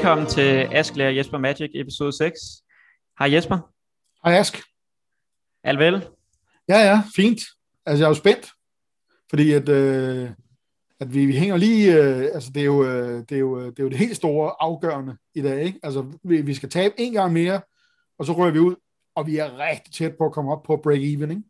Velkommen til Ask Lærer Jesper Magic, episode 6. Hej Jesper. Hej Ask. Alt vel? Ja, ja, fint. Altså, jeg er jo spændt, fordi at, øh, at vi, vi hænger lige, øh, altså det er, jo, øh, det, er jo, øh, det er jo det helt store afgørende i dag, ikke? Altså, vi, vi skal tabe en gang mere, og så rører vi ud, og vi er rigtig tæt på at komme op på break-even, ikke?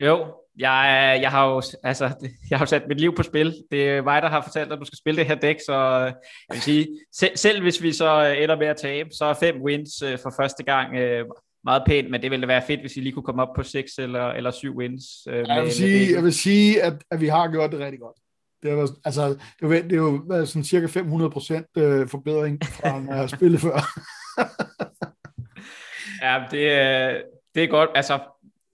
Jo, jeg, jeg, har jo, altså, jeg har jo sat mit liv på spil. Det er mig, der har fortalt, at du skal spille det her dæk, så jeg vil sige, selv, selv hvis vi så ender med at tabe, så er fem wins øh, for første gang øh, meget pænt, men det ville være fedt, hvis vi lige kunne komme op på seks eller, eller syv wins. Øh, jeg, vil sige, jeg vil sige, at, at vi har gjort det rigtig godt. Det er, altså, det er, det jo været sådan cirka 500 procent øh, forbedring fra, når jeg har spillet før. ja, det, det er godt. Altså,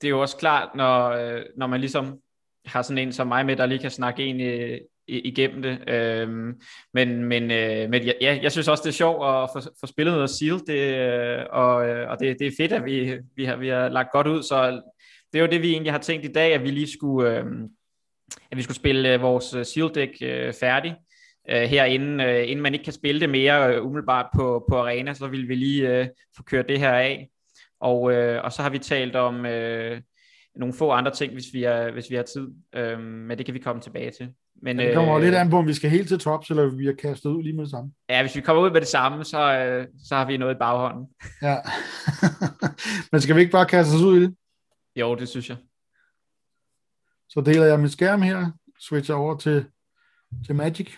det er jo også klart, når, øh, når man ligesom har sådan en som mig med, der lige kan snakke en øh, i, igennem det. Øhm, men men, øh, men ja, jeg synes også, det er sjovt at få, få spillet noget Seal, det, øh, og, øh, og det, det er fedt, at vi, vi, har, vi har lagt godt ud, så det er jo det, vi egentlig har tænkt i dag, at vi lige skulle, øh, at vi skulle spille øh, vores Seal-dæk øh, færdig øh, herinde, øh, inden man ikke kan spille det mere øh, umiddelbart på, på arena, så vil vi lige øh, få kørt det her af. Og, øh, og så har vi talt om øh, nogle få andre ting, hvis vi, er, hvis vi har tid. Øh, men det kan vi komme tilbage til. Men, ja, det kommer øh, lidt an på, om vi skal helt til tops, eller vi har kastet ud lige med det samme. Ja, hvis vi kommer ud med det samme, så, øh, så har vi noget i baghånden. Ja. men skal vi ikke bare kaste os ud i det? Jo, det synes jeg. Så deler jeg min skærm her, switcher over til, til Magic.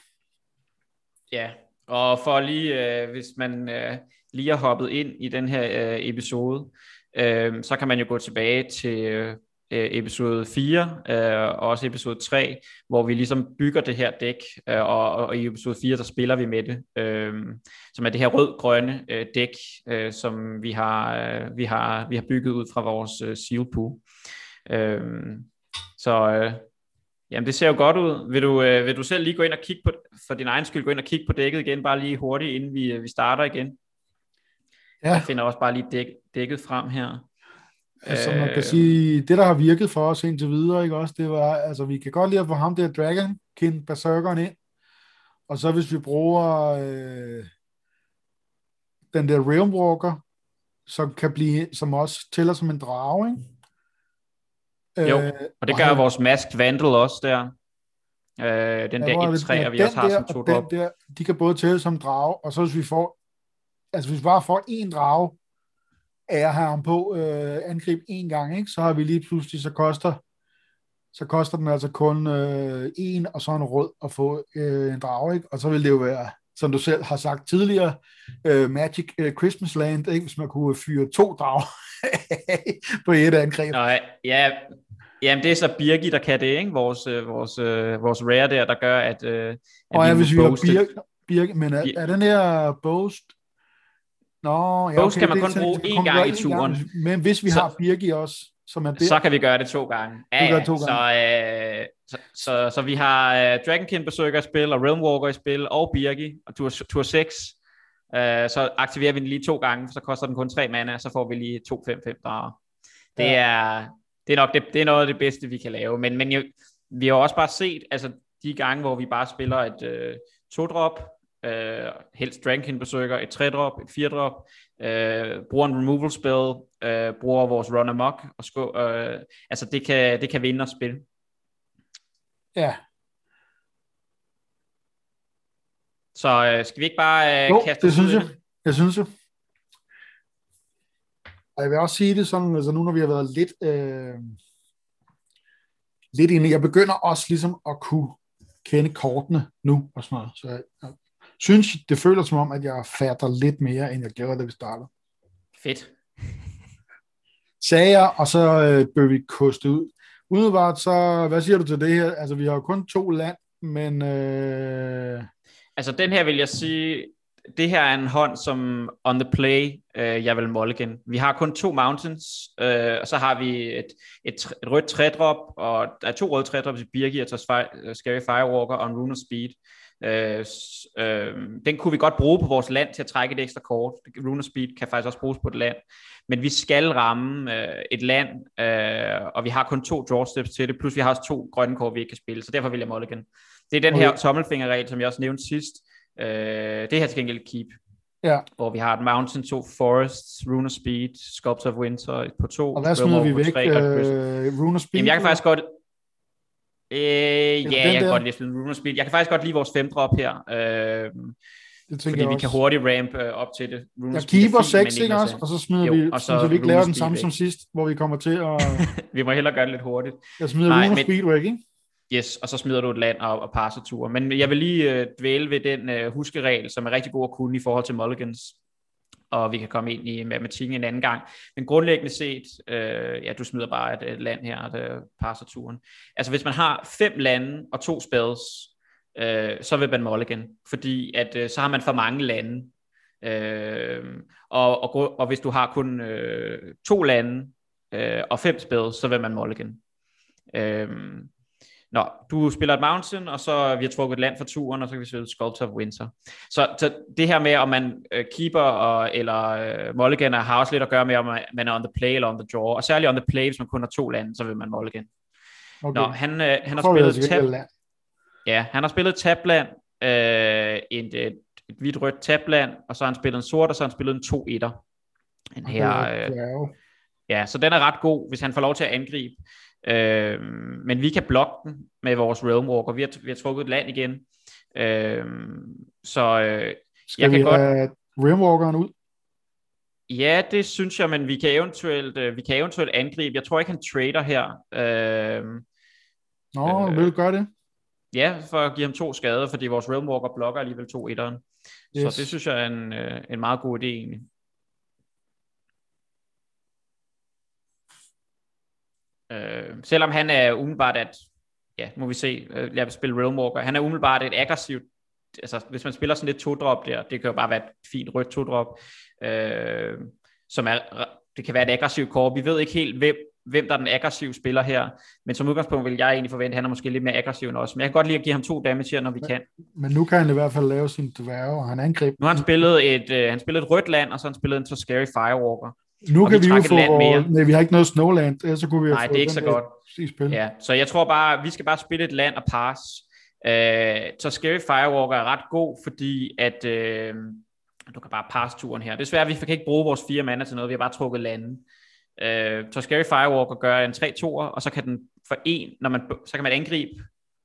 Ja, og for lige, øh, hvis man øh, lige har hoppet ind i den her øh, episode, øh, så kan man jo gå tilbage til øh, episode 4 øh, og også episode 3, hvor vi ligesom bygger det her dæk, øh, og, og i episode 4, der spiller vi med det, øh, som er det her rød-grønne øh, dæk, øh, som vi har, øh, vi, har, vi har bygget ud fra vores øh, seal pool. Øh, så øh, Jamen, det ser jo godt ud. Vil du, øh, vil du selv lige gå ind og kigge på, for din egen skyld, gå ind og kigge på dækket igen, bare lige hurtigt, inden vi, øh, vi starter igen? Ja. Jeg finder også bare lige dæk, dækket frem her. Altså, man kan sige, det der har virket for os indtil videre, ikke også, det var, altså, vi kan godt lide at få ham der Dragon King Berserkeren ind, og så hvis vi bruger øh, den der Realm Walker, som kan blive, som også tæller som en drage, ikke? Jo, øh, og det gør og vores Mask Vandal også der. Øh, den der 1-3, og vi også har der, som to drop. Der, de kan både tælle som drage, og så hvis vi får, altså hvis vi bare får en drage, af at have ham på øh, angreb en gang, ikke? så har vi lige pludselig, så koster så koster den altså kun øh, en og så en rød at få øh, en drage, ikke? og så vil det jo være, som du selv har sagt tidligere, øh, Magic øh, Christmas Land, ikke? hvis man kunne fyre to drager på et angreb. Nej, ja, Jamen, det er så Birgi, der kan det, ikke? Vores, øh, vores, øh, vores rare der, der gør, at, øh, at og ja, hvis vi har Birgi, Birgi, men er, er den her boast Nå, ja, okay, kan man kun bruge én gang i turen. Gang, men hvis vi så, har Birgi også, som er der, så kan vi gøre det to gange. Ja, ja. To gange. Så, øh, så, så, så, vi har øh, Dragonkin Berserker i spil, og Realmwalker i spil, og Birgi, og tur, tur 6. Øh, så aktiverer vi den lige to gange, så koster den kun tre mana, så får vi lige 2-5-5 drager. Det, ja. er, det er nok det, det er noget af det bedste, vi kan lave. Men, men jo, vi har også bare set, altså de gange, hvor vi bare spiller et øh, to-drop, øh, helst Drankin besøger et 3-drop, et 4-drop, øh, bruger en removal spell, øh, bruger vores run amok, og sko, øh, altså det kan, det kan vinde og spille. Ja. Så øh, skal vi ikke bare øh, jo, kaste det synes jeg. Jeg synes jeg. Og jeg vil også sige det sådan, altså nu når vi har været lidt, øh, lidt inde, jeg begynder også ligesom at kunne kende kortene nu og sådan noget. Så jeg, synes, det føler som om, at jeg fatter lidt mere, end jeg gjorde, da vi startede. Fedt. Sagde jeg, og så øh, bør vi koste ud. Udebart, så hvad siger du til det her? Altså, vi har jo kun to land, men... Øh... Altså, den her vil jeg sige, det her er en hånd, som on the play, øh, jeg vil mulligan. Vi har kun to mountains, øh, og så har vi et, et, et rødt trædrop, og der er to røde trædrops i Birgi, og Scary Firewalker og en Rune Speed. Øh, øh, den kunne vi godt bruge på vores land til at trække et ekstra kort. Rune Speed kan faktisk også bruges på et land. Men vi skal ramme øh, et land, øh, og vi har kun to draw steps til det, plus vi har også to grønne kort, vi ikke kan spille, så derfor vil jeg mulligan. Det er den okay. her tommelfingerregel, som jeg også nævnte sidst. Øh, det her til gengæld keep. Ja. Hvor vi har et Mountain, to Forests, Rune of Speed, Sculptor of Winter på to. Og hvad smider vi væk? Tre, øh, Rune of Speed? Jamen, jeg kan faktisk godt... Øh, ja, jeg kan der? godt lide Rune of Speed. Jeg kan faktisk godt lide vores femte op her. Øh, det fordi jeg vi også. kan hurtigt ramp øh, op til det. Rune Jeg er keeper fint, 6, men ikke også? Og så smider Jo, vi, og så, så vi ikke laver den samme som sidst, hvor vi kommer til at... Vi må hellere gøre det lidt hurtigt. Jeg smider Nej, Rune of men- Speed væk, ikke? Yes, og så smider du et land og, og passetur. Men jeg vil lige øh, dvæle ved den øh, huskeregel, som er rigtig god at kunne i forhold til mulligans. Og vi kan komme ind i matematikken en anden gang. Men grundlæggende set, øh, ja, du smider bare et, et land her, der passer turen. Altså hvis man har fem lande og to spells, øh, så vil man mulligan. Fordi at, øh, så har man for mange lande. Øh, og, og, og hvis du har kun øh, to lande øh, og fem spells, så vil man mulligan. Øh, nå, du spiller et mountain, og så vi har trukket et land for turen, og så kan vi spille Sculptor of Winter. Så, så det her med, om man øh, keeper og, eller øh, mulliganer, har også lidt at gøre med, om man er on the play eller on the draw. Og særligt on the play, hvis man kun har to lande, så vil man mulligan. Okay. Nå, han, øh, han har spillet tab, ja, han har spillet tabland, øh, et, et, et hvidt-rødt tabland, og så har han spillet en sort, og så har han spillet en 2-1'er. Den her, øh. Ja, så den er ret god, hvis han får lov til at angribe. Øh, men vi kan blokke den med vores Realm Walker. Vi har, vi har trukket et land igen. Øh, så øh, Skal jeg vi kan godt- have Rimwalkeren ud? ja, det synes jeg, men vi kan eventuelt, øh, vi kan eventuelt angribe. Jeg tror ikke, han trader her. Øh, Nå, Øh, vil du gøre det? ja, for at give ham to skader, fordi vores Realm Walker blokker alligevel to etteren. Yes. Så det synes jeg er en, øh, en meget god idé egentlig. Øh, selvom han er umiddelbart at, ja, må vi se, øh, lad os spille Realm Walker, han er umiddelbart et aggressivt, altså hvis man spiller sådan lidt to-drop der, det kan jo bare være et fint rødt to-drop, øh, som er, det kan være et aggressivt kort, vi ved ikke helt, hvem, hvem der er den aggressive spiller her, men som udgangspunkt vil jeg egentlig forvente, at han er måske lidt mere aggressiv end os, men jeg kan godt lide at give ham to damage her, når vi kan. Men nu kan han i hvert fald lave sin dværge, og han angreb. Nu har han spillet et, øh, han spillet et rødt land, og så har han spillet en så scary firewalker. Nu kan vi vi, jo få land mere. Nej, vi har ikke noget Snowland, så kunne vi Nej, det er ikke så godt. i spil. Ja, så jeg tror bare, vi skal bare spille et land og pass. Øh, så Scary Firewalker er ret god, fordi at øh, du kan bare passe turen her. Desværre, vi kan ikke bruge vores fire mana til noget, vi har bare trukket lande. Øh, så Scary Firewalker gør en 3-2'er, og så kan den for en, når man, så kan man angribe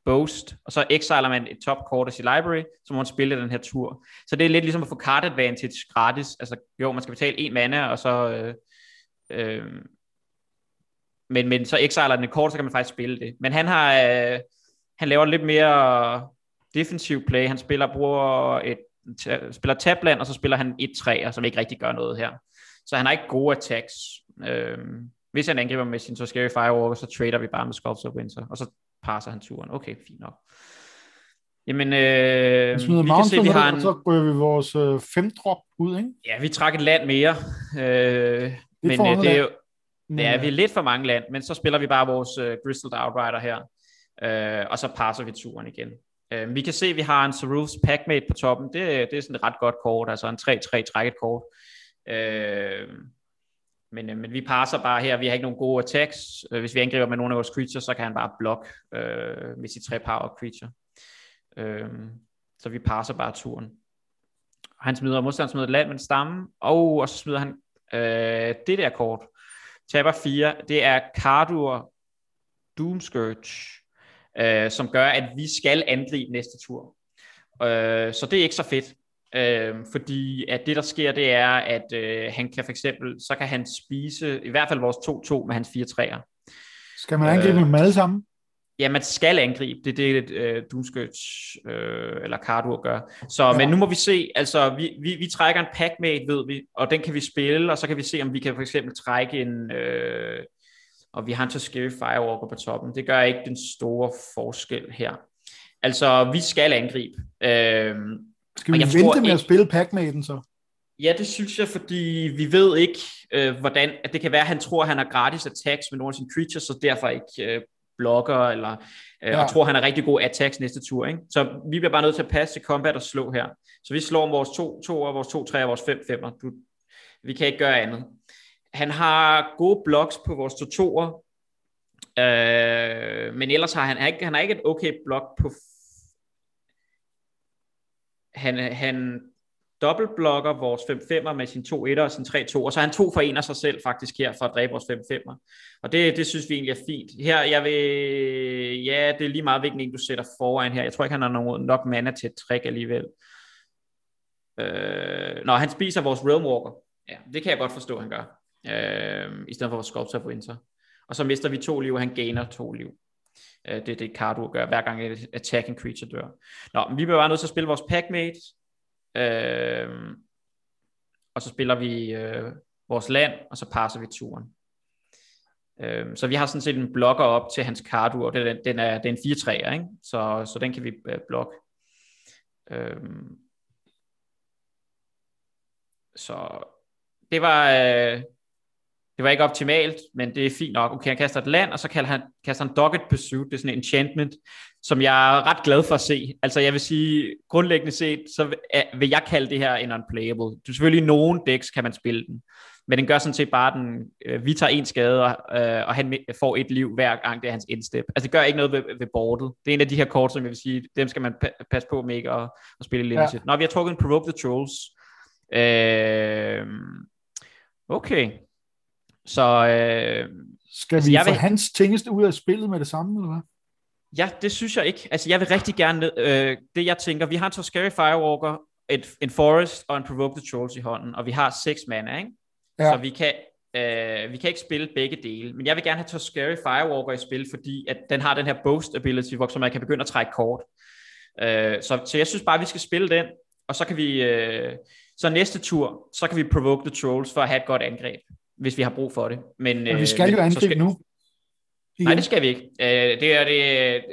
Boast, og så exiler man et top kort af sit library, så må man spille den her tur. Så det er lidt ligesom at få card advantage gratis. Altså jo, man skal betale en mana, og så... Øh, øh, men, men så exiler den et kort, så kan man faktisk spille det. Men han har, øh, han laver lidt mere defensiv play. Han spiller, bruger et, ta- spiller tabland, og så spiller han et træer, som ikke rigtig gør noget her. Så han har ikke gode attacks. Øh, hvis han angriber med sin så scary firewalker, så trader vi bare med Sculptor of Winter, og så passer han turen. Okay, fint nok. Jamen, øh, Vi vi kan se, vi har og en, så ryger vi vores øh, femdrop ud, ikke? ja, vi trækker et land mere, øh, men øh, det er jo, Men, Ja, øh, vi er lidt for mange land, men så spiller vi bare vores uh, Bristol Outrider her, uh, og så passer vi turen igen. Uh, vi kan se, at vi har en Saruf's Packmate på toppen. Det, det er sådan et ret godt kort, altså en 3-3 trækket kort. Uh, men, øh, men vi passer bare her. Vi har ikke nogen gode attacks. Øh, hvis vi angriber med nogle af vores creatures, så kan han bare blokke øh, med sit 3 power creature. Øh, så vi passer bare turen. Han smider, modstanderen smider et land med en stamme, og, og så smider han øh, det der kort. Taber 4, det er Cardur Doomscourge, øh, som gør, at vi skal angribe næste tur. Øh, så det er ikke så fedt. Øh, fordi at det der sker det er at øh, han kan for eksempel så kan han spise i hvert fald vores 2-2 med hans 4 træer. Skal man angribe øh, dem alle sammen? Ja, man skal angribe. Det er det, øh, Doomscourge øh, eller Cardur gør. Så, ja. men nu må vi se. Altså, vi, vi, vi trækker en packmate, ved vi, og den kan vi spille, og så kan vi se, om vi kan for eksempel trække en... Øh, og vi har en scary firewalker på toppen. Det gør ikke den store forskel her. Altså, vi skal angribe. Øh, Skal vi jeg vente tror med ikke- at spille Pac-Maten så? Ja, det synes jeg, fordi vi ved ikke, øh, hvordan, at det kan være, at han tror, at han har gratis attacks med nogle af sine creatures, så derfor ikke øh, blokker, eller, øh, ja. Og tror, han har rigtig gode attacks næste tur. Ikke? Så vi bliver bare nødt til at passe til combat og slå her. Så vi slår vores 2 2 og vores 2 3 og vores 5 5 du, Vi kan ikke gøre andet. Han har gode blocks på vores 2 2'er, øh, men ellers har han, han, har ikke, han har ikke et okay blok på... Han, han, dobbeltblokker vores 5-5'er med sin 2-1'er og sin 3-2, og så er han to for en af sig selv faktisk her for at dræbe vores 5-5'er. Og det, det synes vi egentlig er fint. Her, jeg vil, ja, det er lige meget hvilken en, du sætter foran her. Jeg tror ikke, han har nogen, nok mana til et trick alligevel. Øh, når han spiser vores Realmwalker. Ja, det kan jeg godt forstå, han gør. Øh, I stedet for vores Sculptor Winter. Og så mister vi to liv, og han gainer to liv. Øh, det er det, Cardo gør, hver gang et attacking creature dør. Nå, men vi bliver bare nødt til at spille vores packmate. Øh, og så spiller vi øh, vores land, og så passer vi turen. Øh, så vi har sådan set en blokker op til hans Cardo, og den, den er, den er en 4-3'er, ikke? Så, så den kan vi øh, blokke. Øh, så det var, øh, det var ikke optimalt, men det er fint nok. Okay, han kaster et land, og så kalder han, kaster han Dogged Pursuit. Det er sådan en enchantment, som jeg er ret glad for at se. Altså jeg vil sige, grundlæggende set, så vil jeg kalde det her en unplayable. Du selvfølgelig i nogle decks kan man spille den, men den gør sådan set bare, den, øh, vi tager en skade, og, øh, og han får et liv hver gang, det er hans indstep. Altså det gør ikke noget ved, ved boardet. Det er en af de her kort, som jeg vil sige, dem skal man pa- passe på med ikke at, at spille limited. Ja. Nå, vi har trukket en Provoke the Trolls. Øh, okay. Så, øh, Skal altså, vi få vil... hans tingeste ud af spillet med det samme, eller hvad? Ja, det synes jeg ikke. Altså, jeg vil rigtig gerne, øh, det jeg tænker, vi har en Scary Firewalker, et, en Forest og en Provoke the Trolls i hånden, og vi har seks mana, ikke? Ja. Så vi kan, øh, vi kan ikke spille begge dele, men jeg vil gerne have Scary Firewalker i spil, fordi at den har den her Boast Ability, hvor så man kan begynde at trække kort. Øh, så, så jeg synes bare, at vi skal spille den, og så kan vi, øh, så næste tur, så kan vi Provoke the Trolls for at have et godt angreb hvis vi har brug for det. Men, men vi skal øh, jo angribe skal... nu. Igen. Nej, det skal vi ikke. Øh, det er det,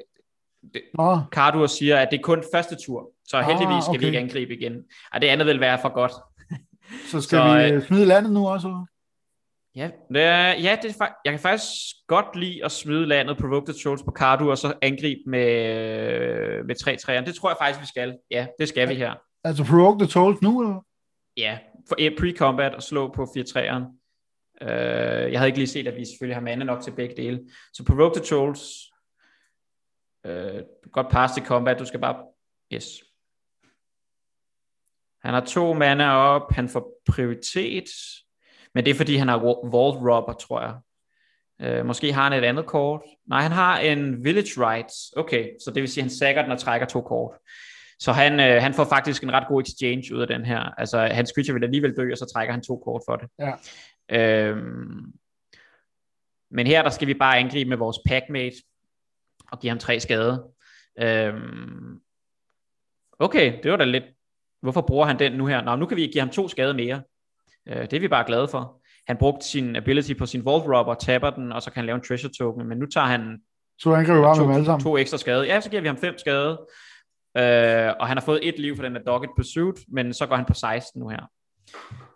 det oh. Cardur siger, at det er kun første tur, så heldigvis ah, okay. skal vi ikke angribe igen. Og det andet vil være for godt. så skal så, vi øh, smide landet nu også? Ja, det er, ja det er, jeg kan faktisk godt lide at smide landet, provoke the trolls på Cardu, og så angribe med, med 3 3 Det tror jeg faktisk, vi skal. Ja, det skal vi her. Altså provoke the trolls nu, eller? Ja, for pre-combat og slå på 4 3'eren. Øh, jeg havde ikke lige set, at vi selvfølgelig har mana nok til begge dele. Så Provoke the Trolls, øh, godt pass til combat, du skal bare, yes. Han har to mana op, han får prioritet, men det er fordi, han har Vault Robber, tror jeg. Øh, måske har han et andet kort. Nej, han har en Village Rights. Okay, så det vil sige, at han sækker den og trækker to kort. Så han, øh, han får faktisk en ret god exchange ud af den her. Altså, hans creature vil alligevel dø, og så trækker han to kort for det. Ja. Øhm, men her der skal vi bare angribe med vores packmate og give ham tre skade. Øhm, okay, det var da lidt. Hvorfor bruger han den nu her? Nå, nu kan vi give ham to skade mere. Øh, det er vi bare glade for. Han brugte sin ability på sin Vault Robber, tapper den, og så kan han lave en treasure token, men nu tager han så angriber bare to, med alle sammen. to ekstra skade. Ja, så giver vi ham fem skade. Øh, og han har fået et liv for den der Dogged Pursuit, men så går han på 16 nu her.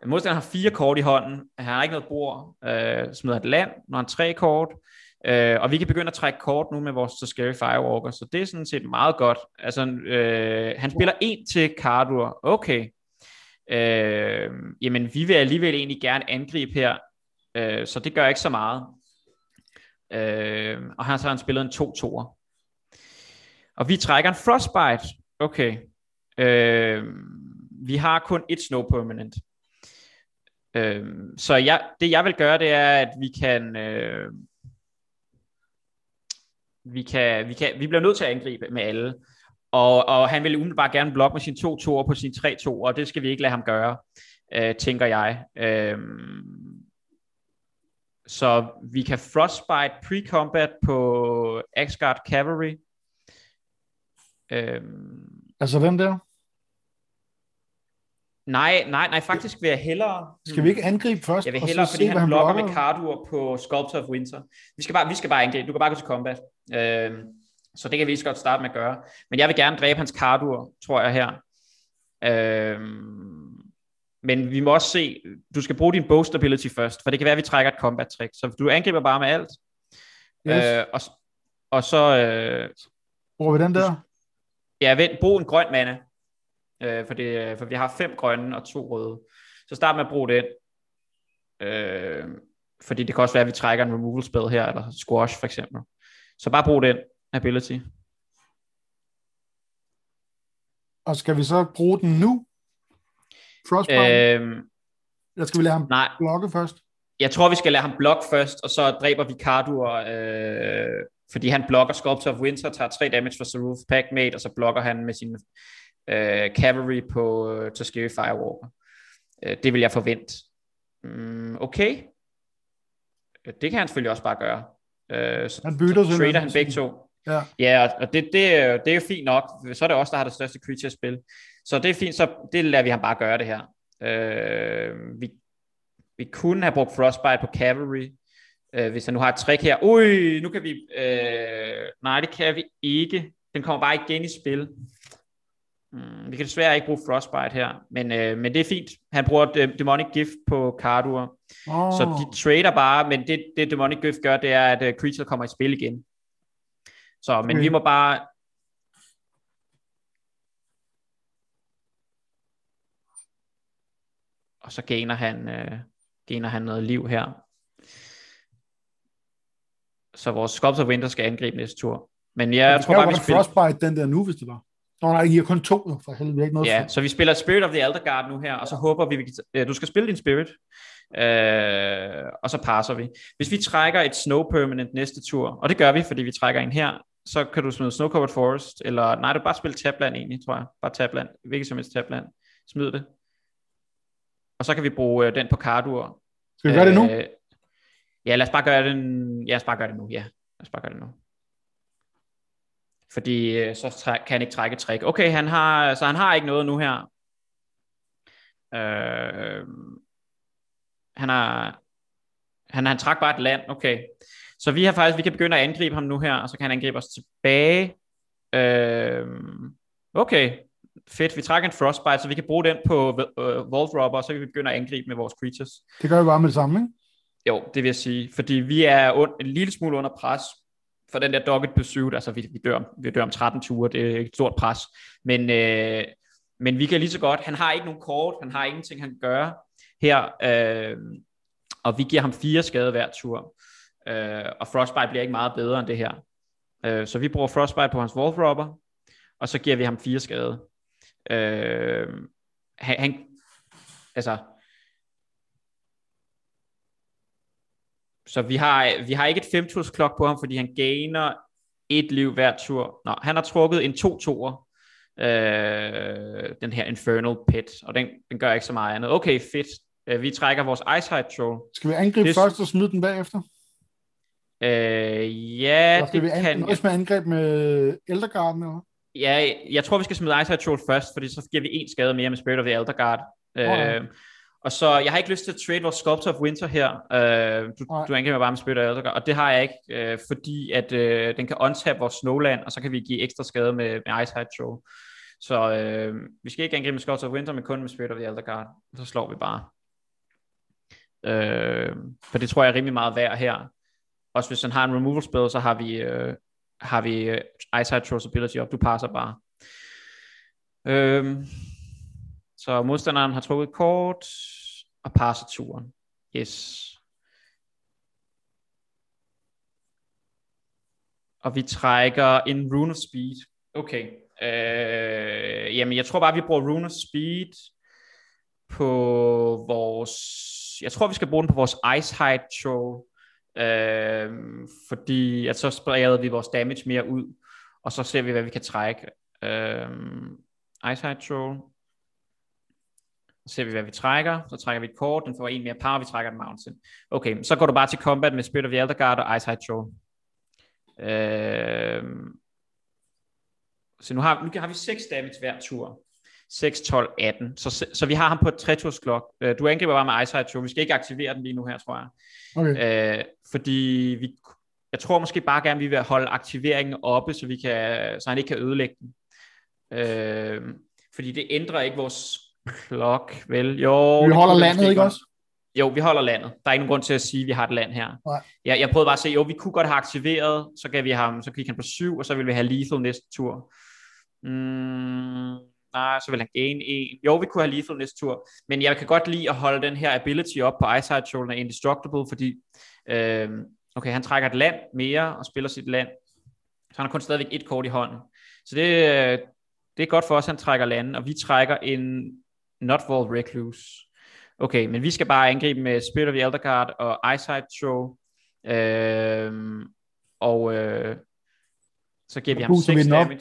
Modstanderen har fire kort i hånden. Han har ikke noget bord. Øh, smider et land, når han tre kort. Øh, og vi kan begynde at trække kort nu med vores Scary Firewalker, så det er sådan set meget godt. Altså, øh, han spiller en til Cardur. Okay. Øh, jamen, vi vil alligevel egentlig gerne angribe her, øh, så det gør ikke så meget. Øh, og her så har han spillet en 2-2'er. Og vi trækker en Frostbite. Okay. Øh, vi har kun et Snow Permanent. Øhm, så jeg, det jeg vil gøre, det er, at vi kan, øh, vi kan, vi kan, vi bliver nødt til at angribe med alle. Og, og han vil umiddelbart gerne blokke med sin 2 2 på sin 3 2 og det skal vi ikke lade ham gøre, øh, tænker jeg. Øh, så vi kan frostbite pre-combat på Axgard Cavalry. Øh, altså hvem der? Nej, nej, nej, faktisk vil jeg hellere... Skal vi ikke angribe først? Jeg vil hellere, fordi se, han blokker med Cardur på Sculptor of Winter. Vi skal bare, vi skal bare angribe. Du kan bare gå til combat. Øh, så det kan vi lige så godt starte med at gøre. Men jeg vil gerne dræbe hans Cardur, tror jeg her. Øh, men vi må også se, du skal bruge din bow stability først, for det kan være, at vi trækker et combat trick. Så du angriber bare med alt. Yes. Øh, og, og så... Øh, Bruger vi den der? Ja, vent, brug en grøn mana øh, for, det, for vi har fem grønne og to røde. Så start med at bruge den. Øh, fordi det kan også være, at vi trækker en removal spell her, eller squash for eksempel. Så bare brug den ability. Og skal vi så bruge den nu? Frostbite? Øhm, Eller skal vi lade ham nej, blokke først? Jeg tror, vi skal lade ham blokke først, og så dræber vi Cardur, øh, fordi han blokker Sculptor of Winter, tager 3 damage for Saruf Packmate, og så blokker han med sin øh, Cavalry på øh, Scary Firewalker. Øh, det vil jeg forvente. Mm, okay. Det kan han selvfølgelig også bare gøre. Øh, så, han bytter så trader han begge to. Ja, ja og det, det, det er jo fint nok. Så er det også der har det største creature-spil. Så det er fint, så det lader vi ham bare gøre det her. Øh, vi, vi kunne have brugt Frostbite på Cavalry, øh, hvis han nu har et trick her. Ui, nu kan vi... Øh, nej, det kan vi ikke. Den kommer bare igen i spil. Mm, vi kan desværre ikke bruge Frostbite her, men, øh, men det er fint. Han bruger Demonic Gift på Cardur. Oh. Så de trader bare, men det, det Demonic Gift gør, det er, at uh, Creature kommer i spil igen. Så, men okay. vi må bare... Og så gainer han, øh, gainer han noget liv her. Så vores Sculptor Winter skal angribe næste tur. Men jeg, jeg tror bare, vi spiller... Frostbite den der nu, hvis det var. Nå nej, I har kun to, for helvede, ikke noget. Ja, så vi spiller Spirit of the Elder Guard nu her, og så håber vi, vi kan... Ja, du skal spille din Spirit, øh, og så passer vi. Hvis vi trækker et Snow Permanent næste tur, og det gør vi, fordi vi trækker en her, så kan du smide Snow Covered Forest, eller nej, du bare spille Tabland egentlig, tror jeg. Bare Tabland, hvilket som helst Tabland. Smid det. Og så kan vi bruge øh, den på Cardur. Skal vi gøre øh, det nu? Øh, ja, lad os bare gøre det, ja, lad os bare gøre det nu, ja. Lad os bare gøre det nu fordi øh, så kan han ikke trække træk. Okay, han har, så han har ikke noget nu her. Øh, han har, han, han trak bare et land, okay. Så vi har faktisk, vi kan begynde at angribe ham nu her, og så kan han angribe os tilbage. Øh, okay, fedt, vi trækker en Frostbite, så vi kan bruge den på uh, Vault Robber, og så kan vi begynde at angribe med vores creatures. Det gør vi bare med det samme, ikke? Jo, det vil jeg sige, fordi vi er un- en lille smule under pres, for den der dogged pursuit, altså vi, vi, dør, vi dør om 13 ture, det er et stort pres, men, øh, men vi kan lige så godt, han har ikke nogen kort, han har ingenting, han kan gøre her, øh, og vi giver ham fire skade hver tur, øh, og Frostbite bliver ikke meget bedre end det her. Øh, så vi bruger Frostbite på hans Wolf Robber, og så giver vi ham fire skade. Øh, han, han, altså, Så vi har, vi har ikke et femturs klok på ham, fordi han gainer et liv hver tur. Nå, han har trukket en to toer øh, den her Infernal Pit, og den, den gør ikke så meget andet. Okay, fedt. Øh, vi trækker vores Hide Troll. Skal vi angribe det, først og smide den bagefter? Øh, ja, skal det vi kan... Også med angreb med Eldergarden, eller? Ja, jeg tror, vi skal smide Hide Troll først, fordi så giver vi en skade mere med Spirit of the Elderguard. Oh, ja. øh, og så, jeg har ikke lyst til at trade vores Sculptor of Winter her. Uh, du, du angriber bare med Spirit of og det har jeg ikke, uh, fordi at uh, den kan untap vores Snowland, og så kan vi give ekstra skade med, med Ice Hide Troll. Så uh, vi skal ikke angribe med Sculptor of Winter, men kun med Spirit of the Elder Guard. Så slår vi bare. Uh, for det tror jeg er rimelig meget værd her. Også hvis han har en removal spell, så har vi, uh, har vi uh, Ice Hide Troll's ability op. Du passer bare. Uh, så modstanderen har trukket kort og passer turen. Yes. Og vi trækker en Rune of Speed. Okay. Øh, jamen, jeg tror bare, vi bruger Rune of Speed på vores... Jeg tror, vi skal bruge den på vores Ice Hide Troll. Øh, fordi at så spreder vi vores damage mere ud. Og så ser vi, hvad vi kan trække. Øh, Ice Hide Troll. Så ser vi, hvad vi trækker. Så trækker vi et kort. Den får en mere power. Vi trækker en mountain. Okay, så går du bare til combat med Spirit of the Elder Guard og Ice High Troll. Øh... Så nu har, nu har vi 6 damage hver tur. 6, 12, 18. Så, så, vi har ham på et 3 klok. Øh, du angriber bare med Ice High Troll. Vi skal ikke aktivere den lige nu her, tror jeg. Okay. Øh, fordi vi, jeg tror måske bare gerne, vi vil holde aktiveringen oppe, så, vi kan, så han ikke kan ødelægge den. Øh, fordi det ændrer ikke vores Klok, vel? Jo. Vi holder landet, ikke også? Jo, vi holder landet. Der er ikke nogen grund til at sige, at vi har et land her. Nej. Jeg, jeg prøvede bare at se, jo, vi kunne godt have aktiveret, så gav vi ham, så gik han på syv, og så ville vi have lethal næste tur. Mm, nej, så vil han gain en. Jo, vi kunne have lethal næste tur, men jeg kan godt lide at holde den her ability op på Eyesight Shoulder Indestructible, fordi øh, okay, han trækker et land mere og spiller sit land, så han har kun stadigvæk et kort i hånden. Så det, det er godt for os, at han trækker landen, og vi trækker en Nutval Recluse. Okay, men vi skal bare angribe med Spirit of the Elder Guard og Eyesight Throw. Øh, og øh, så giver vi ham 6 damage.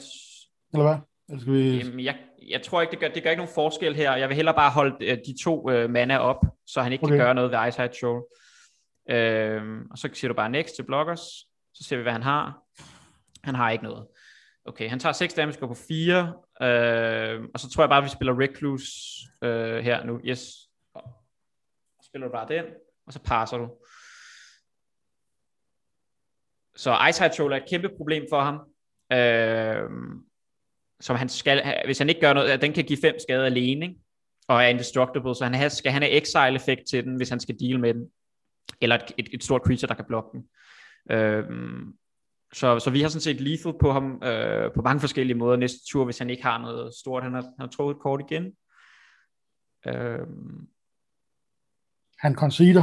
Eller hvad? Eller skal vi... Jamen, jeg, jeg tror ikke, det gør, det gør ikke nogen forskel her. Jeg vil hellere bare holde øh, de to øh, mana op, så han ikke okay. kan gøre noget ved Eyesight Throw. Øh, og så siger du bare next til blockers. Så ser vi, hvad han har. Han har ikke noget. Okay, han tager 6 damage, går på 4. Øh, og så tror jeg bare, at vi spiller Recluse øh, her nu. Yes. Så spiller du bare den, og så passer du. Så Eyesight Troll er et kæmpe problem for ham. Øh, som han skal, hvis han ikke gør noget, den kan give 5 skade alene, ikke? og er indestructible, så han skal han have exile-effekt til den, hvis han skal deal med den. Eller et, et, et stort creature, der kan blokke den. Øh, så, så vi har sådan set lethal på ham øh, på mange forskellige måder næste tur, hvis han ikke har noget stort. Han har, han har trukket et kort igen. Øh, han conceder.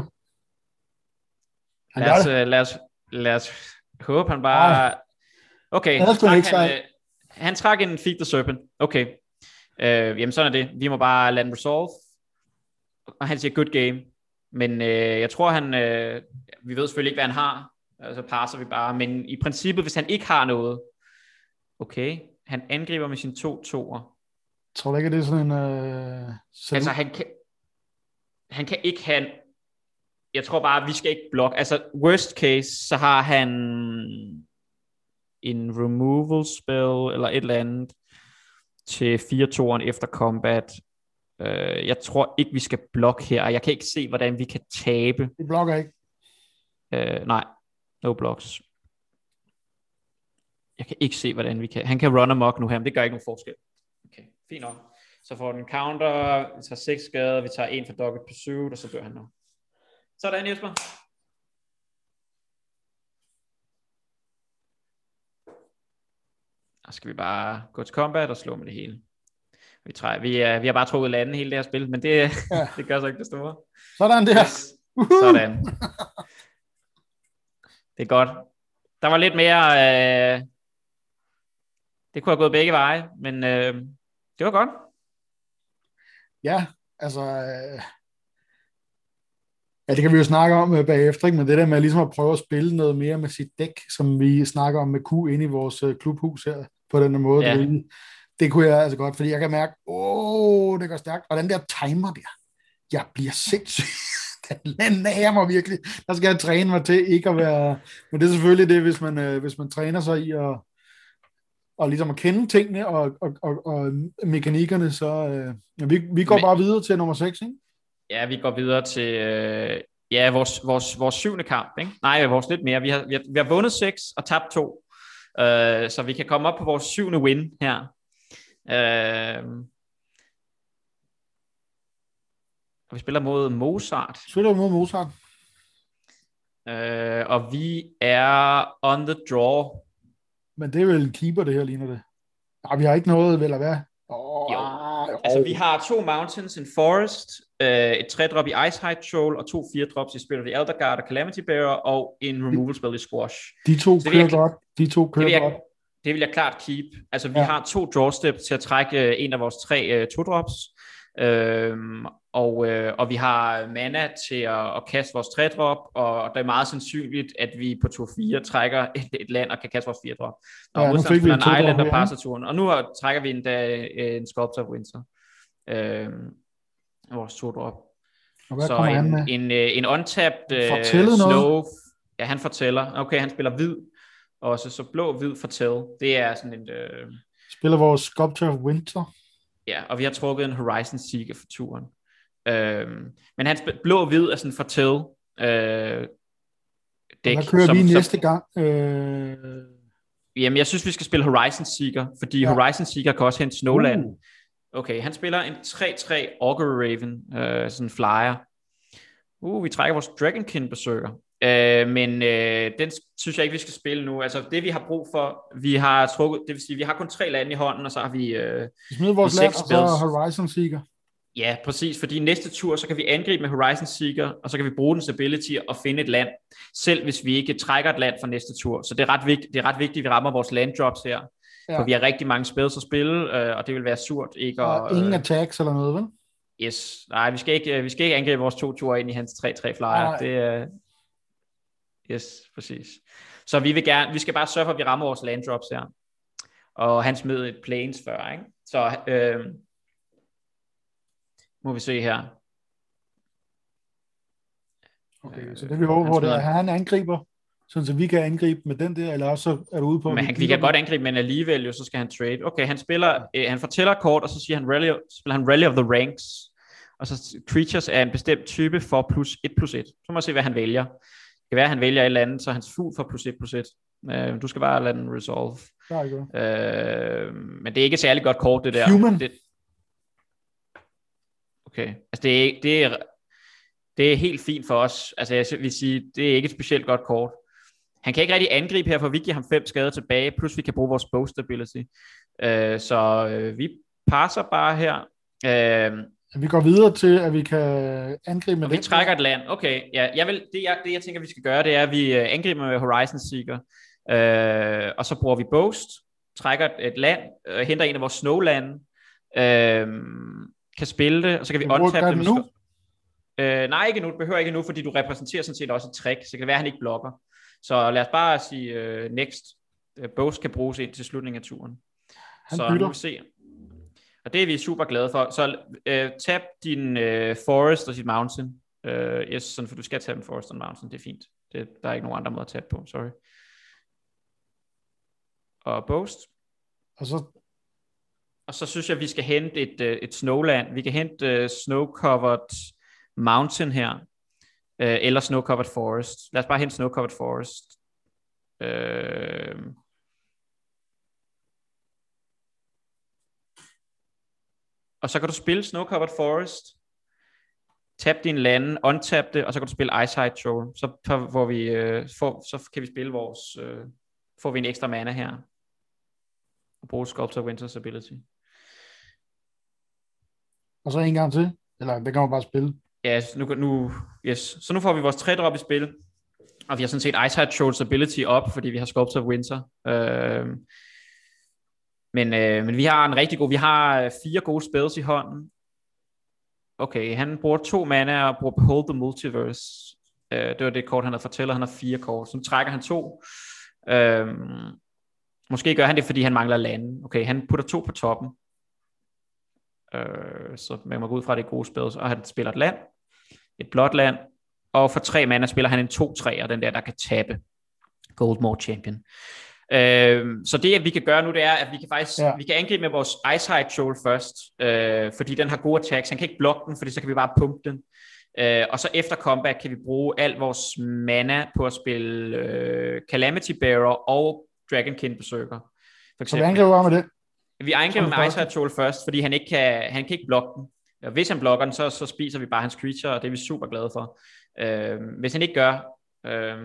Han lad, os, øh, lad, os, lad os håbe, han bare... Okay, han, trak han, øh, han trak en Feed the Serpent. Okay. Øh, jamen sådan er det. Vi må bare lade resolve. Og han siger good game. Men øh, jeg tror, han... Øh, vi ved selvfølgelig ikke, hvad han har så passer vi bare. Men i princippet, hvis han ikke har noget, okay, han angriber med sin to toer. Tror du ikke, det er sådan en... Øh, altså, han kan, han kan ikke have... Jeg tror bare, vi skal ikke blokke. Altså, worst case, så har han en removal spell, eller et eller andet, til 4-2'eren efter combat. Uh, jeg tror ikke, vi skal blokke her, jeg kan ikke se, hvordan vi kan tabe. Vi blokker ikke. Uh, nej, No blocks. Jeg kan ikke se, hvordan vi kan. Han kan run amok nu her, men det gør ikke nogen forskel. Okay, fint nok. Så får den counter, vi tager 6 skade, vi tager en for dogged pursuit, og så dør han nu. Sådan, Jesper. Så skal vi bare gå til combat og slå med det hele. Vi, træ, vi, er, vi har bare trukket landen hele det her spil, men det, ja. det gør så ikke det store. Sådan der. Yes. Sådan. Det er godt. Der var lidt mere... Øh, det kunne have gået begge veje, men øh, det var godt. Ja, altså... Øh, ja, det kan vi jo snakke om øh, bagefter, ikke? men det der med ligesom at prøve at spille noget mere med sit dæk, som vi snakker om med Q inde i vores øh, klubhus her, på den måde, ja. det, det kunne jeg altså godt, fordi jeg kan mærke, åh, det går stærkt, og den der timer der, jeg bliver sindssyg den nager mig virkelig. Der skal jeg træne mig til ikke at være... Men det er selvfølgelig det, hvis man, øh, hvis man træner sig i at, og ligesom at kende tingene og, og, og, og mekanikkerne, så øh, ja, vi, vi går Men, bare videre til nummer 6, ikke? Ja, vi går videre til øh, ja, vores, vores, vores syvende kamp. Ikke? Nej, vores lidt mere. Vi har, vi har, vi har vundet 6 og tabt 2. Øh, så vi kan komme op på vores syvende win her. Øh, Og vi spiller mod Mozart. Spiller mod Mozart. Øh, og vi er on the draw. Men det er vel en keeper, det her ligner det. Nej, vi har ikke noget, vel at være. Oh, jo. Oh. Altså, vi har to mountains, en forest, øh, et tre drop i Ice High Troll, og to fire drops i Spirit of the Elder Guard og Calamity Bearer, og en removal spell i Squash. De to kører godt. De to kører godt. Det vil jeg klart keep. Altså, vi ja. har to draw steps til at trække øh, en af vores tre uh, to drops. Øhm, og, øh, og vi har mana til at, at kaste vores 3 drop, og det er meget sandsynligt, at vi på tur 4 trækker et, et land og kan kaste vores 4 drop. Og ja, nu fik vi en Island og passer turen. Og nu trækker vi endda øh, en Sculptor of Winter. Øh, vores 2 drop. Så en, en, øh, en untapped uh, snow. Noget? Ja, han fortæller. Okay, han spiller hvid. Også så blå, hvid, fortæl. Det er sådan en... Uh, spiller vores Sculptor of Winter. Ja, og vi har trukket en Horizon Seeker for turen. Øhm, men hans blå-hvid er sådan fortæl øh, dæk. Der kører som, vi næste som, gang. Øh... Jamen, jeg synes, vi skal spille Horizon Seeker, fordi ja. Horizon Seeker kan også hente Snowland. Uh. Okay, han spiller en 3-3 Augur Raven, øh, sådan en flyer. Uh, vi trækker vores Dragonkin besøger. Øh, men øh, den synes jeg ikke, vi skal spille nu. Altså det, vi har brug for, vi har trukket, det vil sige, vi har kun tre lande i hånden, og så har vi øh, vi smider vores land, og så Horizon Seeker. Ja, præcis, fordi næste tur, så kan vi angribe med Horizon Seeker, og så kan vi bruge den stability og finde et land, selv hvis vi ikke trækker et land for næste tur. Så det er ret vigtigt, det er ret vigtigt at vi rammer vores land drops her. Ja. For vi har rigtig mange spil at spille, øh, og det vil være surt ikke at... ingen attacks eller noget, vel? Yes. Nej, vi skal ikke, vi skal ikke angribe vores to ture ind i hans 3-3 flyer. Det er... Yes, præcis. Så vi vil gerne, vi skal bare sørge for, at vi rammer vores land drops her. Og han smed et planes før, ikke? Så øh, må vi se her. Okay, så det vi håber på, det er, at han angriber, sådan så vi kan angribe med den der, eller også så er du ude på, Men han, vi kan godt angribe, men alligevel jo, så skal han trade. Okay, han spiller, øh, han fortæller kort, og så siger han rally, spiller han Rally of the Ranks. Og så creatures er en bestemt type for plus 1 plus 1. Så må jeg se, hvad han vælger. Det kan være, at han vælger et eller andet, så hans fugl får plus 1 plus 1. Øh, du skal bare lade den resolve. Godt. Øh, men det er ikke et særligt godt kort, det der. Human. Det, okay, altså det er, det, er, det er helt fint for os. Altså jeg vil sige, det er ikke et specielt godt kort. Han kan ikke rigtig angribe her, for vi giver ham 5 skader tilbage, plus vi kan bruge vores bow stability. Øh, så øh, vi passer bare her. Øh, Vi går videre til, at vi kan angribe med vi trækker et land. Okay, ja, jeg vil, det, jeg, det jeg tænker, vi skal gøre, det er, at vi øh, angriber med Horizon Seeker, øh, og så bruger vi Boast, trækker et, et land, øh, henter en af vores snowlande, øh, kan spille det, og så kan vi untappe det. nu? Øh, nej, ikke nu. Det behøver ikke nu, fordi du repræsenterer sådan set også et trick, så kan det være, at han ikke blokker. Så lad os bare sige øh, next. Øh, Boast kan bruges ind til slutningen af turen. Han så bytter. nu se. Og det er vi super glade for. Så øh, tab din øh, forest og dit mountain. Øh, yes, sådan, for du skal tage en forest og en mountain. Det er fint. Det, der er ikke nogen andre måder at tabe på. Sorry. Og boast. Og så og så synes jeg, vi skal hente et, øh, et snowland. Vi kan hente uh, snow-covered mountain her. Øh, eller snow-covered forest. Lad os bare hente snow-covered forest. Øh, og så kan du spille snow-covered forest. Tab din lande, untap det, og så kan du spille Eyesight Troll. Så hvor vi, øh, får, så kan vi spille vores, øh, får vi en ekstra mana her. Og bruge Sculptor Winter's ability og så en gang til. Eller det kan man bare spille. Ja, yes, nu, nu, yes. Så nu får vi vores tre drop i spil. Og vi har sådan set hat Trolls ability op, fordi vi har Sculptor of Winter. Øh, men, øh, men vi har en rigtig god, vi har øh, fire gode spells i hånden. Okay, han bruger to mana og bruger Behold the Multiverse. Øh, det var det kort, han havde fortæller. Han har fire kort. Så nu trækker han to. Øh, måske gør han det, fordi han mangler lande. Okay, han putter to på toppen. Øh, så man må gå ud fra, det er gode spells. Og han spiller et land. Et blåt land. Og for tre mana spiller han en 2-3'er, den der, der kan tabe. Goldmore Champion. Øh, så det, vi kan gøre nu, det er, at vi kan faktisk Ja. vi kan angribe med vores Eyesight Troll først, øh, fordi den har gode attacks. Han kan ikke blokke den, fordi så kan vi bare pumpe den. Øh, og så efter combat kan vi bruge al vores mana på at spille øh, Calamity Bearer og Dragonkin Berserker. For Så vi angriber med det. Vi angriber med. Eyesight Troll først, fordi han ikke kan, han kan ikke blokke den. Og hvis han blokker den, så, så spiser vi bare hans creature, og det er vi super glade for. Øh, hvis han ikke gør, øh,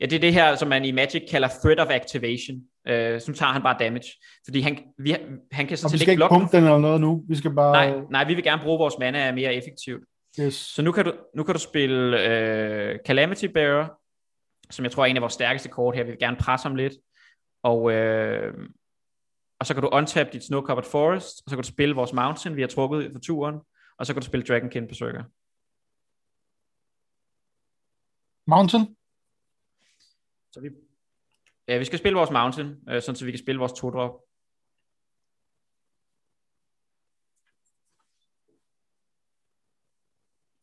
ja, det er det her, som man i Magic kalder threat of activation. Øh, så tager han bare damage. Fordi han, vi, han kan sådan vi set skal ikke ikke blokke den. pumpe den eller noget nu. Vi skal bare... Nej, nej, vi vil gerne bruge vores mana mere effektivt. Yes. Så nu kan du, nu kan du spille øh, Calamity Bearer, som jeg tror er en af vores stærkeste kort her. Vi vil gerne presse ham lidt. Og, øh, og så kan du untap dit Snow Covered Forest, og så kan du spille vores Mountain, vi har trukket for turen, og så kan du spille Dragonkin Berserker. Mountain. Så vi, ja, vi skal spille vores Mountain, øh, sådan så vi kan spille vores to drop.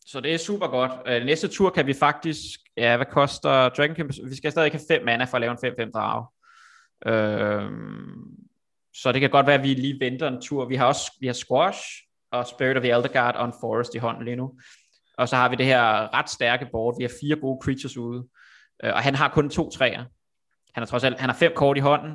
Så det er super godt. Øh, næste tur kan vi faktisk, ja, hvad koster Dragon King? Vi skal stadig have 5 mana for at lave en 5-5 drage. Øh, så det kan godt være, at vi lige venter en tur. Vi har også vi har Squash og Spirit of the Elder Guard og en Forest i hånden lige nu. Og så har vi det her ret stærke board. Vi har fire gode creatures ude. Øh, og han har kun to træer. Han har trods alt, han har fem kort i hånden.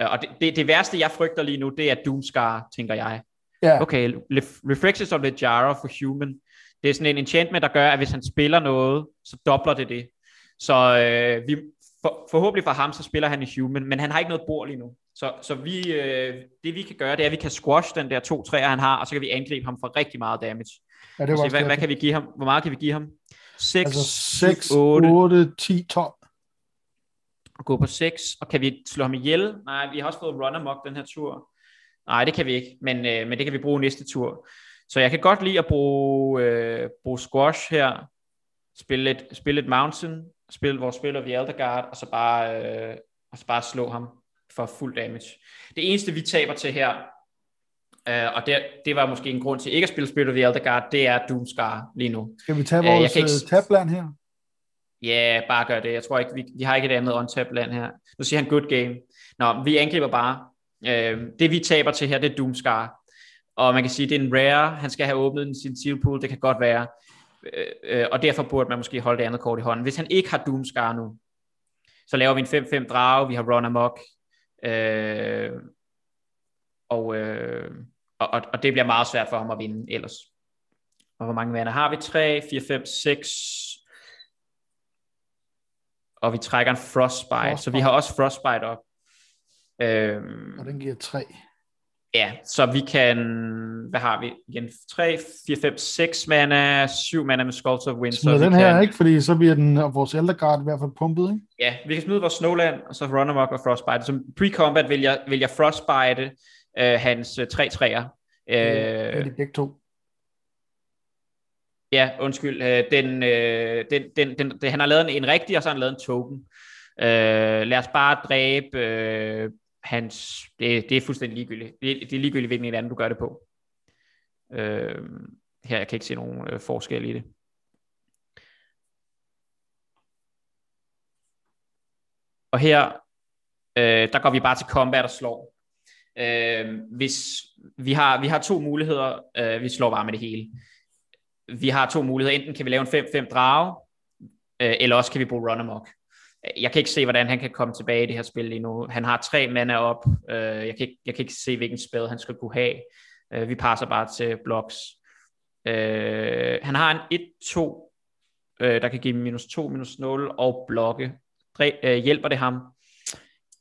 Øh, og det, det, det værste, jeg frygter lige nu, det er Doomscar, tænker jeg. Ja. Okay, Le- Reflexes of the Jara for Human. Det er sådan en enchantment, der gør, at hvis han spiller noget, så dobler det det. Så øh, vi, for, forhåbentlig for ham, så spiller han i Human, men han har ikke noget bord lige nu. Så, så vi, øh, det vi kan gøre, det er, at vi kan squash den der to træer, han har, og så kan vi angribe ham for rigtig meget damage. Ja, det var Se, hvad, hvad kan vi give ham? Hvor meget kan vi give ham? 6, Altså 6, 8, 8, 10, 12. og gå på 6, og kan vi slå ham ihjel? Nej, vi har også fået run amok den her tur. Nej, det kan vi ikke, men, øh, men det kan vi bruge næste tur. Så jeg kan godt lide at bruge, øh, bruge squash her, spille et, spille et mountain, spille, hvor spiller vi Elderguard, og så bare, øh, og så bare slå ham for fuld damage. Det eneste, vi taber til her, øh, og det, det var måske en grund til ikke at spille Spirit of the Elder det er Doomscar lige nu. Skal vi tage vores uh, ikke... Øh, tabland her? Ja, yeah, bare gør det. Jeg tror ikke, vi, vi har ikke et andet on land her. Nu siger han good game. Nå, vi angriber bare. Øh, det vi taber til her, det er Doomscar. Og man kan sige, det er en rare. Han skal have åbnet sin seal pool. Det kan godt være. Øh, øh, og derfor burde man måske holde det andet kort i hånden. Hvis han ikke har Doomscar nu, så laver vi en 5-5 drage. Vi har Run Amok. Øh, og, øh, og, og det bliver meget svært for ham at vinde ellers. Og hvor mange vaner har vi? 3, 4, 5, 6. Og vi trækker en Frostbite, Frostbite. så vi har også Frostbite op. Øhm, og den giver 3. Ja, så vi kan, hvad har vi igen? 3, 4, 5, 6 mana, 7 mana med Skulls of Wind. Så den her, kan... ikke? Fordi så bliver den, og vores Elderguard i hvert fald pumpet, ikke? Ja, vi kan smide vores Snowland, og så Run Amok og Frostbite. Som pre-combat vil jeg, vil jeg Frostbite øh, hans 3 træer. Øh, det er de begge to. Ja, undskyld. Øh, den, øh, den, den, den, den, han har lavet en, en rigtig, og så har han lavet en token. Øh, lad os bare dræbe øh, hans... Det, det er fuldstændig ligegyldigt. Det, det er ligegyldigt, hvilken anden du gør det på. Øh, her jeg kan ikke se nogen øh, forskel i det. Og her, øh, der går vi bare til combat og slår. Øh, hvis vi har, vi har to muligheder, øh, vi slår bare med det hele. Vi har to muligheder, enten kan vi lave en 5-5 drage, øh, eller også kan vi bruge run amok. Jeg kan ikke se, hvordan han kan komme tilbage i det her spil lige nu. Han har tre mana op. Øh, jeg, kan ikke, jeg kan ikke se, hvilken spil han skal kunne have. Øh, vi passer bare til blocks. Øh, han har en 1-2, øh, der kan give minus 2, minus 0 og blokke. Dre, øh, hjælper det ham?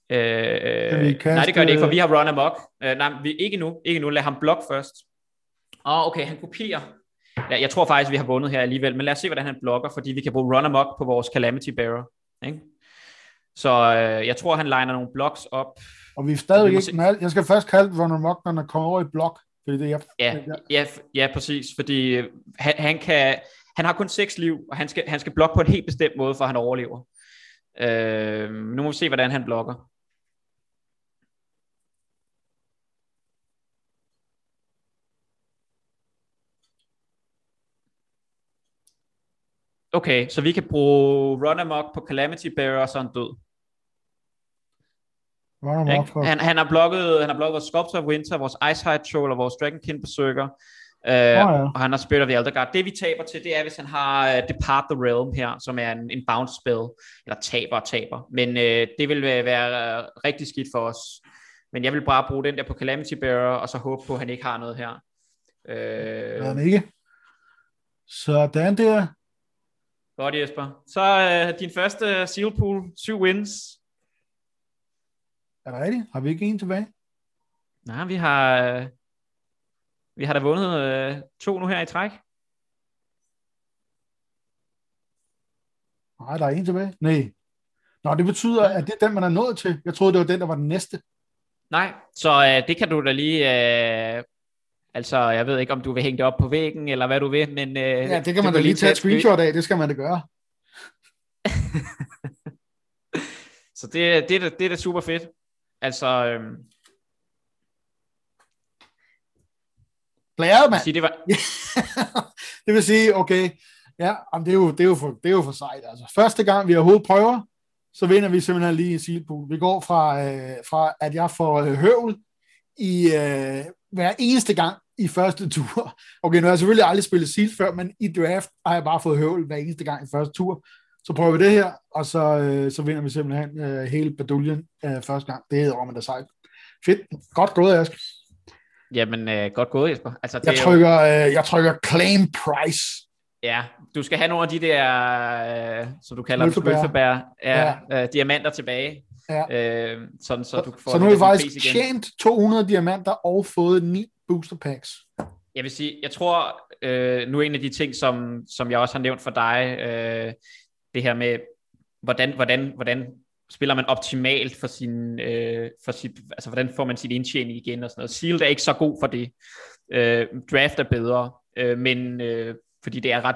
Øh, nej, det gør det ikke, for vi har run amok. Øh, nej, vi, ikke nu. Ikke nu. Lad ham blokke først. Åh, oh, okay, han kopierer. Ja, jeg tror faktisk, vi har vundet her alligevel, men lad os se, hvordan han blokker, fordi vi kan bruge run amok på vores Calamity Bearer. Ikke? Så øh, jeg tror, han liner nogle blocks op. Og vi er stadig ikke... Se... Jeg skal først kalde Run amok, når han kommer over i blok. Fordi det, jeg, ja, ja, ja, præcis. Fordi øh, han, han, kan, han har kun seks liv, og han skal, han skal blokke på en helt bestemt måde, for at han overlever. Øh, nu må vi se, hvordan han blokker. Okay, så vi kan bruge Run Amok på Calamity Bearer, og så en død. Run amok for... han, han, har blokket, han har blokket vores Sculptor of Winter, vores Icehide Troll og vores Dragonkin Berserker. Uh, oh, ja. Og han har Spirit of the Elder God. Det vi taber til, det er, hvis han har uh, Depart the Realm her, som er en, en bounce spell, eller taber og taber. Men uh, det vil være uh, rigtig skidt for os. Men jeg vil bare bruge den der på Calamity Bearer, og så håbe på, at han ikke har noget her. Det han ikke. Så den der. Godt Jesper. Så uh, din første seal pool, syv wins. Er det rigtigt? Har vi ikke en tilbage? Nej, vi har, uh, vi har da vundet uh, to nu her i træk. Nej, der er en tilbage. Nej. Nå, det betyder, at det er den, man er nået til. Jeg troede, det var den, der var den næste. Nej, så uh, det kan du da lige... Uh, altså, jeg ved ikke, om du vil hænge det op på væggen, eller hvad du vil, men... Uh, ja, det kan man da lige tage et screenshot af. Det skal man da gøre. så det, det, det, det er da super fedt. Altså... Øhm, Blæret, mand. Sige, det, var... det vil sige, okay, ja, det, er jo, det, er jo for, det er jo for sejt. Altså, første gang vi overhovedet prøver, så vinder vi simpelthen lige en silpool. Vi går fra, øh, fra at jeg får øh, høvl i øh, hver eneste gang i første tur. Okay, nu har jeg selvfølgelig aldrig spillet SEAL før, men i draft har jeg bare fået høvl hver eneste gang i første tur. Så prøver vi det her, og så, øh, så vinder vi simpelthen øh, hele baduljen øh, første gang. Det er man da sejt. Fedt. Godt gået, Ask. Jamen, øh, godt gået, Jesper. Altså, det jeg, trykker, øh, jeg trykker claim price. Ja, du skal have nogle af de der, øh, som du kalder smølfebær, ja, ja. Øh, diamanter tilbage. Ja. Øh, sådan, så, du får så nu har vi faktisk tjent 200 diamanter og fået 9 booster packs. Jeg vil sige, jeg tror, øh, nu er en af de ting, som, som jeg også har nævnt for dig, øh, det her med, hvordan, hvordan, hvordan spiller man optimalt for sin, øh, for sit, altså hvordan får man sit indtjening igen og sådan noget. Sealed er ikke så god for det. Øh, draft er bedre, øh, men øh, fordi det er ret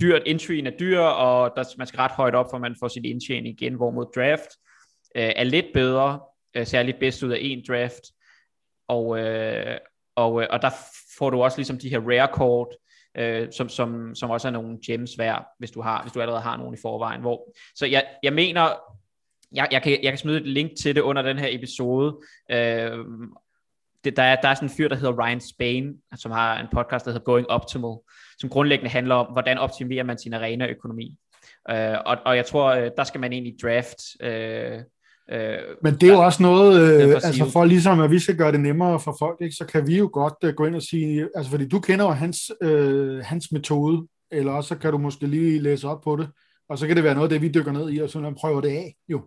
dyrt, entryen er dyr, og der, man skal ret højt op, for man får sit indtjening igen, hvorimod draft øh, er lidt bedre, øh, særligt bedst ud af en draft, og, øh, og, øh, og der får du også ligesom de her rare kort, øh, som, som, som også er nogle gems værd, hvis du, har, hvis du allerede har nogen i forvejen. Hvor, så jeg, jeg mener, jeg, jeg, kan, jeg kan smide et link til det under den her episode. Øh, det, der, er, der er sådan en fyr, der hedder Ryan Spain, som har en podcast, der hedder Going Optimal, som grundlæggende handler om, hvordan optimerer man sin arena-økonomi. Øh, og, og jeg tror, øh, der skal man egentlig draft... Øh, Øh, Men det er jo også noget, øh, altså for ligesom at vi skal gøre det nemmere for folk, ikke, så kan vi jo godt uh, gå ind og sige, altså fordi du kender jo hans, øh, hans metode, eller også så kan du måske lige læse op på det, og så kan det være noget af det, vi dykker ned i, og så prøver det af, jo.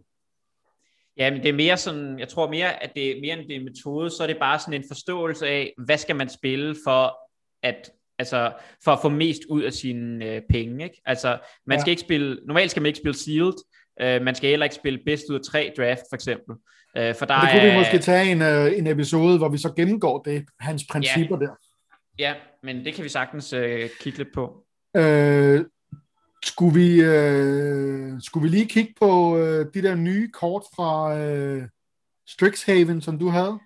Ja, men det er mere sådan, jeg tror mere, at det er mere end det er en metode, så er det bare sådan en forståelse af, hvad skal man spille for at altså for at få mest ud af sine øh, penge, ikke? Altså, man ja. skal ikke spille, normalt skal man ikke spille sealed, øh, man skal heller ikke spille bedst ud af tre draft, for eksempel. Øh, for der det kunne er, vi måske tage en, øh, en episode, hvor vi så gennemgår det, hans principper ja. der. Ja, men det kan vi sagtens øh, kigge lidt på. Øh, skulle vi, øh, skulle vi lige kigge på øh, de der nye kort fra øh, Strixhaven, som du havde?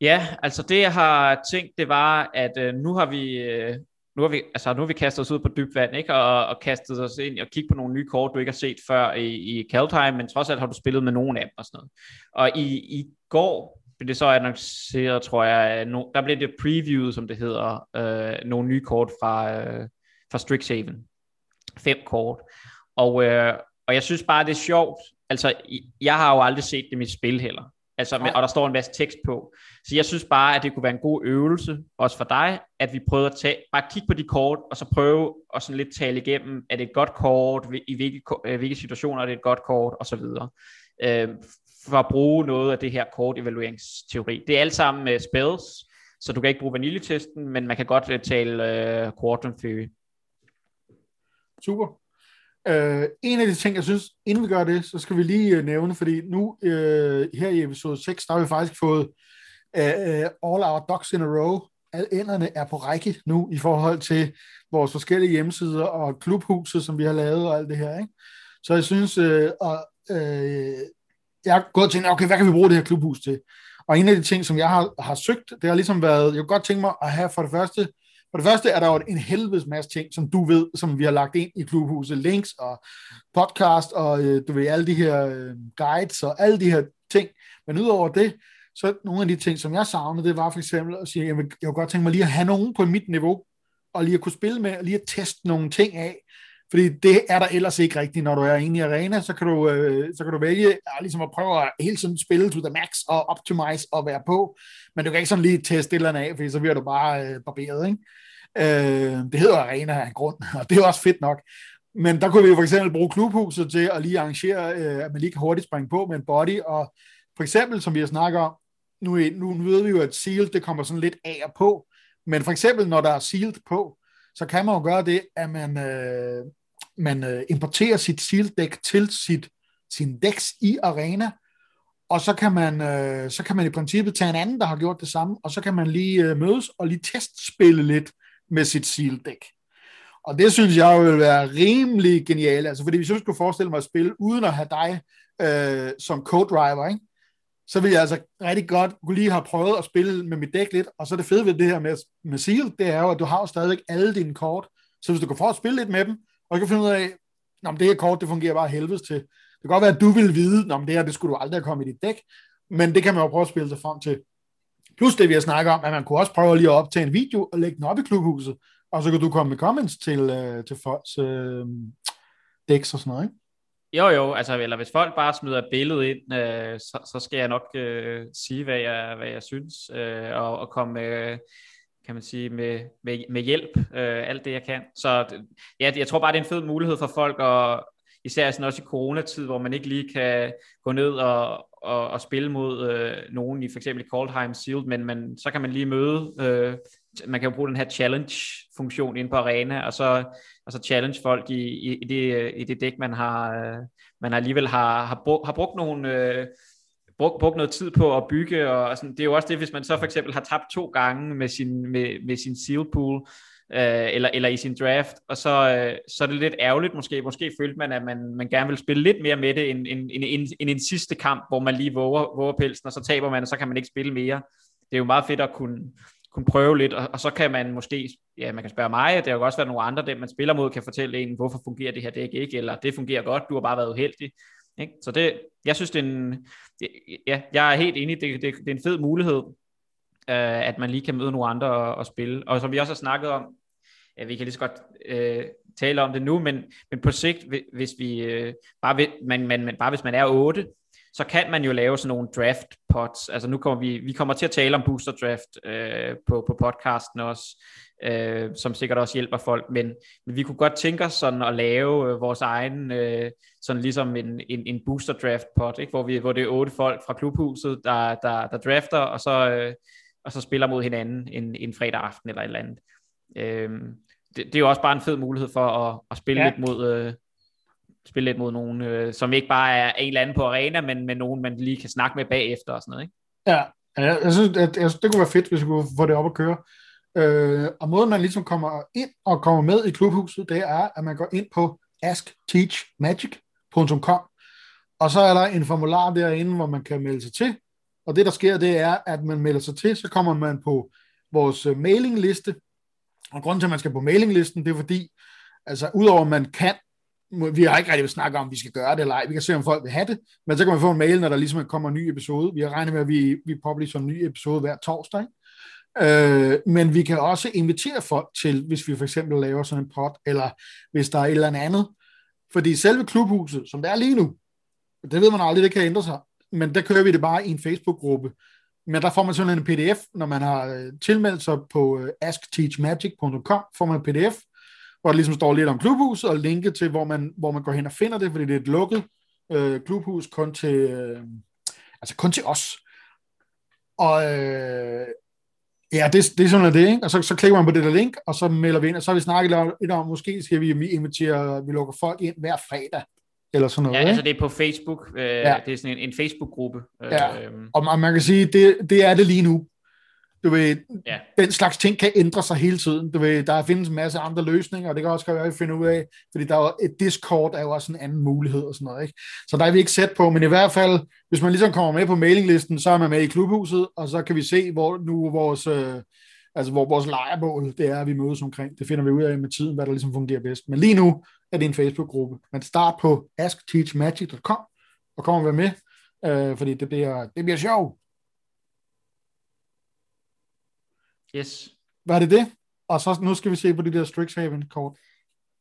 Ja, altså det jeg har tænkt, det var, at øh, nu har vi... Øh, nu har, vi, altså, nu har vi kastet os ud på dybt vand, ikke? Og, og kastet os ind og kigget på nogle nye kort, du ikke har set før i, i Kaldheim, men trods alt har du spillet med nogen af dem og sådan noget. Og i, i går blev det så annonceret, tror jeg, no, der blev det previewet, som det hedder, øh, nogle nye kort fra, øh, fra Strixhaven fem kort. Og, øh, og jeg synes bare, det er sjovt. Altså, jeg har jo aldrig set dem i spil heller. Altså, med, og der står en masse tekst på. Så jeg synes bare, at det kunne være en god øvelse, også for dig, at vi prøver at tage, bare kigge på de kort, og så prøve at sådan lidt tale igennem, er det et godt kort, i hvilke, øh, hvilke situationer er det et godt kort, og så videre. Øh, for at bruge noget af det her kort-evalueringsteori. Det er alt sammen med spells, så du kan ikke bruge vaniljetesten, men man kan godt uh, tale uh, quadrant theory. Super. Uh, en af de ting, jeg synes, inden vi gør det, så skal vi lige uh, nævne, fordi nu uh, her i episode 6, der har vi faktisk fået uh, all our ducks in a row. Alle enderne er på række nu i forhold til vores forskellige hjemmesider og klubhuset, som vi har lavet og alt det her. Ikke? Så jeg synes, uh, og, uh, jeg har gået og tænkt, okay, hvad kan vi bruge det her klubhus til? Og en af de ting, som jeg har, har søgt, det har ligesom været, jeg kunne godt tænke mig at have for det første for det første er der jo en helvedes masse ting, som du ved, som vi har lagt ind i klubhuset. Links og podcast og øh, du ved, alle de her øh, guides og alle de her ting. Men udover det, så nogle af de ting, som jeg savnede, det var for eksempel at sige, jeg vil, jeg vil godt tænke mig lige at have nogen på mit niveau, og lige at kunne spille med, og lige at teste nogle ting af. Fordi det er der ellers ikke rigtigt, når du er inde i arena, så kan du, øh, så kan du vælge ja, ligesom at prøve at hele tiden spille to the max og optimize og være på, men du kan ikke sådan lige teste et eller andet af, fordi så bliver du bare øh, barberet, ikke? Øh, det hedder arena af en grund, og det er også fedt nok. Men der kunne vi jo for eksempel bruge klubhuset til at lige arrangere, øh, at man lige kan hurtigt springe på med en body, og for eksempel, som vi har snakket om, nu, nu ved vi jo, at sealed, det kommer sådan lidt af og på, men for eksempel, når der er sealed på, så kan man jo gøre det, at man, øh, man øh, importerer sit sealed dæk til sit, sin dæks i arena, og så kan, man, øh, så kan man i princippet tage en anden, der har gjort det samme, og så kan man lige øh, mødes og lige testspille lidt med sit sealdæk. Og det synes jeg vil være rimelig genialt, altså fordi hvis jeg skulle forestille mig at spille uden at have dig øh, som co-driver, ikke? så vil jeg altså rigtig godt kunne lige have prøvet at spille med mit dæk lidt, og så det fede ved det her med, med Seal, det er jo, at du har jo stadigvæk alle dine kort, så hvis du kan få at spille lidt med dem, og kan finde ud af, at det her kort, det fungerer bare helvedes til. Det kan godt være, at du vil vide, at det her, det skulle du aldrig have kommet i dit dæk, men det kan man jo prøve at spille sig frem til. Plus det, vi har snakket om, at man kunne også prøve lige at optage en video og lægge den op i klubhuset, og så kan du komme med comments til, øh, til folks øh, dæks og sådan noget, ikke? Jo, jo, altså, eller hvis folk bare smider et billede ind, øh, så, så skal jeg nok øh, sige, hvad jeg, hvad jeg synes, øh, og, og komme med, kan man sige, med, med, med hjælp, øh, alt det jeg kan. Så ja, jeg tror bare, det er en fed mulighed for folk, og især sådan også i coronatid, hvor man ikke lige kan gå ned og, og, og spille mod øh, nogen i for eksempel Coldheim Shield, men man, så kan man lige møde øh, man kan jo bruge den her challenge-funktion ind på arena, og så, og så challenge folk i, i, i, det, øh, i det dæk, man har, øh, man alligevel har, har, brugt, har brugt nogle... Øh, brugt, brugt noget tid på at bygge, og sådan, det er jo også det, hvis man så for eksempel har tabt to gange med sin, med, med sin seal pool, øh, eller, eller i sin draft, og så, øh, så er det lidt ærgerligt måske, måske følte man, at man, man gerne vil spille lidt mere med det, end, end, end, end, end en sidste kamp, hvor man lige våger, våger pelsen, og så taber man, og så kan man ikke spille mere. Det er jo meget fedt at kunne, kunne prøve lidt, og, og så kan man måske, ja, man kan spørge mig, det har jo også været nogle andre, dem man spiller mod, kan fortælle en, hvorfor fungerer det her dæk ikke, eller det fungerer godt, du har bare været uheldig. Ikke? Så det, jeg synes, det er en, ja, jeg er helt enig, det, det, det er en fed mulighed, øh, at man lige kan møde nogle andre og, og spille. Og som vi også har snakket om, ja, vi kan lige så godt øh, tale om det nu, men, men på sigt, hvis vi øh, bare, ved, man, man, man, bare hvis man er 8, så kan man jo lave sådan nogle draft pots. Altså nu kommer vi, vi kommer til at tale om booster draft øh, på, på podcasten også, øh, som sikkert også hjælper folk, men, men vi kunne godt tænke os sådan at lave øh, vores egen, øh, sådan ligesom en, en, en booster draft pot, ikke? Hvor, vi, hvor det er otte folk fra klubhuset, der, der, der drafter, og så, øh, og så spiller mod hinanden en, en fredag aften eller et eller andet. Øh, det, det er jo også bare en fed mulighed for at, at spille ja. lidt mod... Øh, spille lidt mod nogen, øh, som ikke bare er en eller anden på arena, men med nogen, man lige kan snakke med bagefter og sådan noget, ikke? Ja, jeg, jeg, synes, at, jeg, det kunne være fedt, hvis vi kunne få det op at køre. Øh, og måden, man ligesom kommer ind og kommer med i klubhuset, det er, at man går ind på askteachmagic.com, og så er der en formular derinde, hvor man kan melde sig til. Og det, der sker, det er, at man melder sig til, så kommer man på vores øh, mailingliste. Og grunden til, at man skal på mailinglisten, det er fordi, altså udover at man kan vi har ikke rigtig snakket om, om vi skal gøre det eller ej. Vi kan se, om folk vil have det, men så kan man få en mail, når der ligesom kommer en ny episode. Vi har regnet med, at vi, vi publisher en ny episode hver torsdag. Ikke? Øh, men vi kan også invitere folk til, hvis vi for eksempel laver sådan en pot, eller hvis der er et eller andet. Fordi selve klubhuset, som det er lige nu, det ved man aldrig, det kan ændre sig, men der kører vi det bare i en Facebook-gruppe. Men der får man sådan en pdf, når man har øh, tilmeldt sig på øh, askteachmagic.com, får man en pdf, hvor der ligesom står lidt om klubhuset, og linket til, hvor man, hvor man går hen og finder det, fordi det er et lukket øh, klubhus kun til, øh, altså kun til os. Og øh, ja, det, det er sådan det, ikke? Og så, så klikker man på det der link, og så melder vi ind, og så har vi snakket lidt om, måske skal vi invitere, vi lukker folk ind hver fredag, eller sådan noget. Ja, altså det er på Facebook, øh, ja. det er sådan en, en Facebook-gruppe. Øh, ja, og man, man kan sige, det, det er det lige nu. Du ved, ja. den slags ting kan ændre sig hele tiden. Du ved, der findes en masse andre løsninger, og det kan også være, at finde ud af, fordi der er et Discord er jo også en anden mulighed og sådan noget. Ikke? Så der er vi ikke sat på, men i hvert fald, hvis man ligesom kommer med på mailinglisten, så er man med i klubhuset, og så kan vi se, hvor nu vores, øh, altså hvor vores lejrebål, det er, vi mødes omkring. Det finder vi ud af med tiden, hvad der ligesom fungerer bedst. Men lige nu er det en Facebook-gruppe. Man starter på askteachmagic.com og kommer og med, øh, fordi det bliver, det bliver sjovt. Yes. Hvad er det det? Og så nu skal vi se på de der Strixhaven-kort.